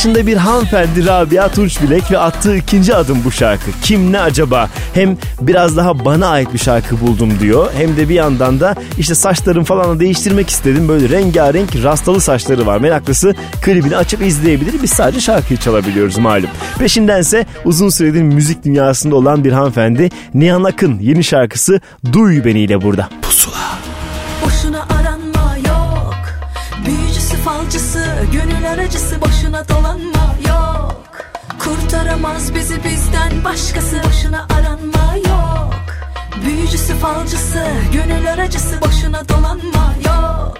yaşında bir hanımefendi Rabia Turçbilek ve attığı ikinci adım bu şarkı. Kim ne acaba? Hem biraz daha bana ait bir şarkı buldum diyor. Hem de bir yandan da işte saçlarım falan değiştirmek istedim. Böyle rengarenk rastalı saçları var. Meraklısı klibini açıp izleyebilir. Biz sadece şarkıyı çalabiliyoruz malum. Peşindense uzun süredir müzik dünyasında olan bir hanımefendi Nihan Akın yeni şarkısı Duy Beni ile burada. Pusula. Boşuna aranma yok. Büyücüsü falcısı gönül aracısı boşuna dolanma yok. Kurtaramaz bizi bizden başkası Boşuna aranma yok. Büyücüsü falcısı gönül aracısı Boşuna dolanma yok.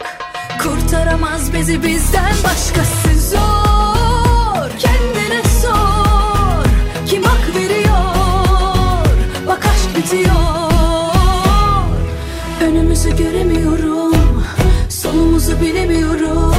Kurtaramaz bizi bizden başkası Zor. Kendine sor Kim hak veriyor? Bak aşk bitiyor. Önümüzü göremiyorum Solumuzu bilemiyorum.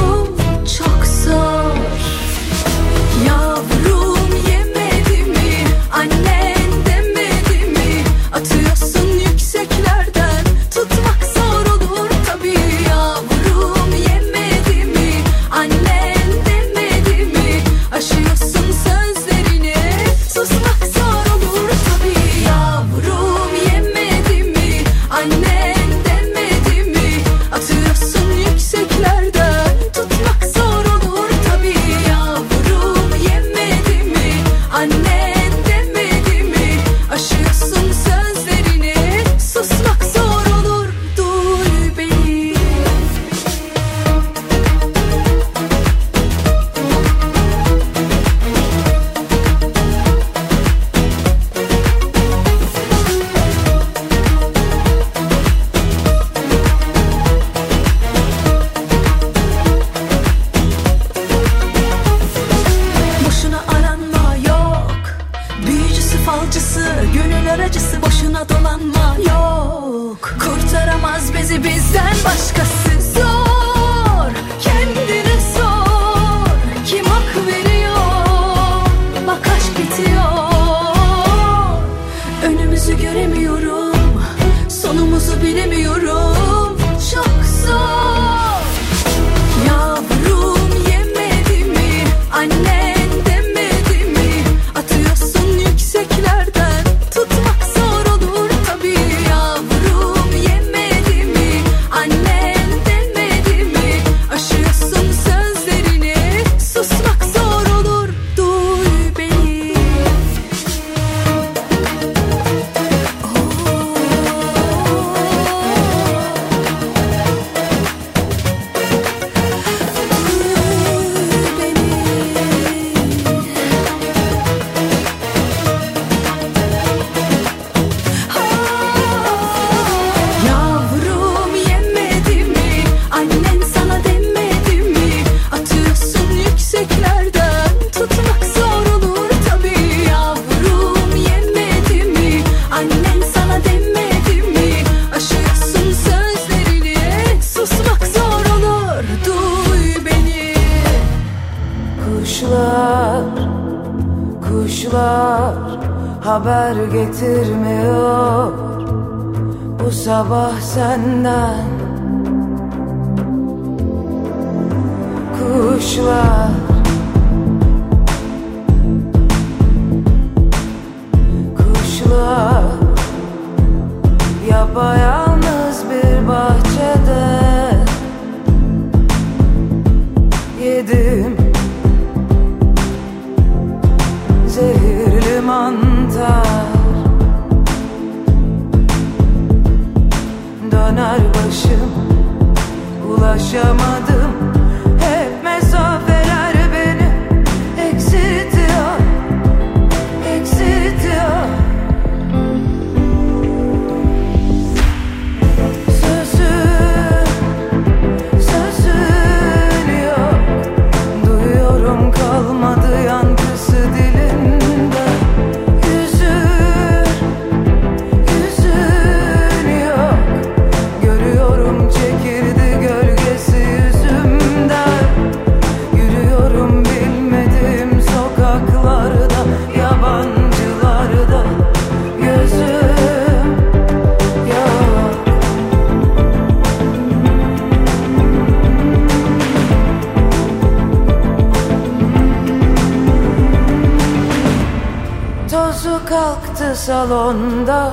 Salonda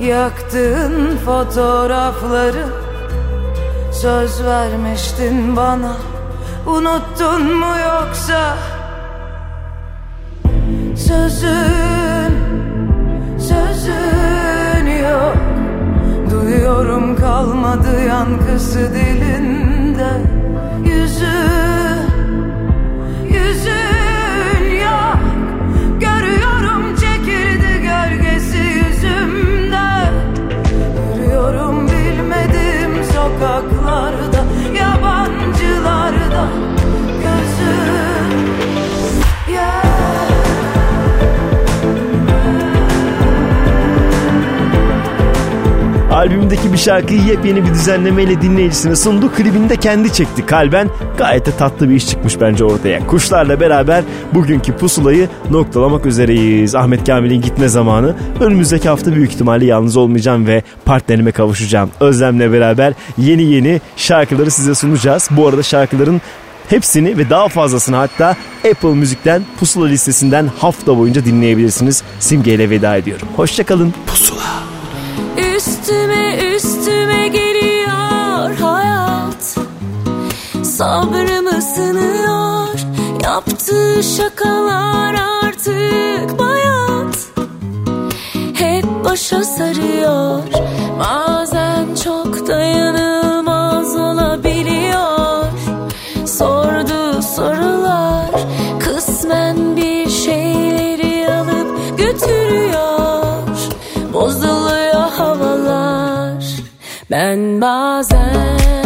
Yaktığın fotoğrafları. Söz vermiştin bana Unuttun mu yoksa? Sözün Sözün yok. Duyuyorum kalmadı yankısı dilinde love. Albümdeki bir şarkıyı yepyeni bir düzenlemeyle dinleyicisine sundu. Klibini de kendi çekti kalben. Gayet de tatlı bir iş çıkmış bence ortaya. Kuşlarla beraber bugünkü pusulayı noktalamak üzereyiz. Ahmet Kamil'in gitme zamanı. Önümüzdeki hafta büyük ihtimalle yalnız olmayacağım ve partnerime kavuşacağım. Özlem'le beraber yeni yeni şarkıları size sunacağız. Bu arada şarkıların Hepsini ve daha fazlasını hatta Apple Müzik'ten Pusula listesinden hafta boyunca dinleyebilirsiniz. Simge ile veda ediyorum. Hoşçakalın. Pusula. Sabrımı sınıyor Yaptığı şakalar artık bayat. Hep başa sarıyor. Bazen çok dayanılmaz olabiliyor. Sorduğu sorular Kısmen bir şeyleri alıp götürüyor. Bozuluyor havalar. Ben bazen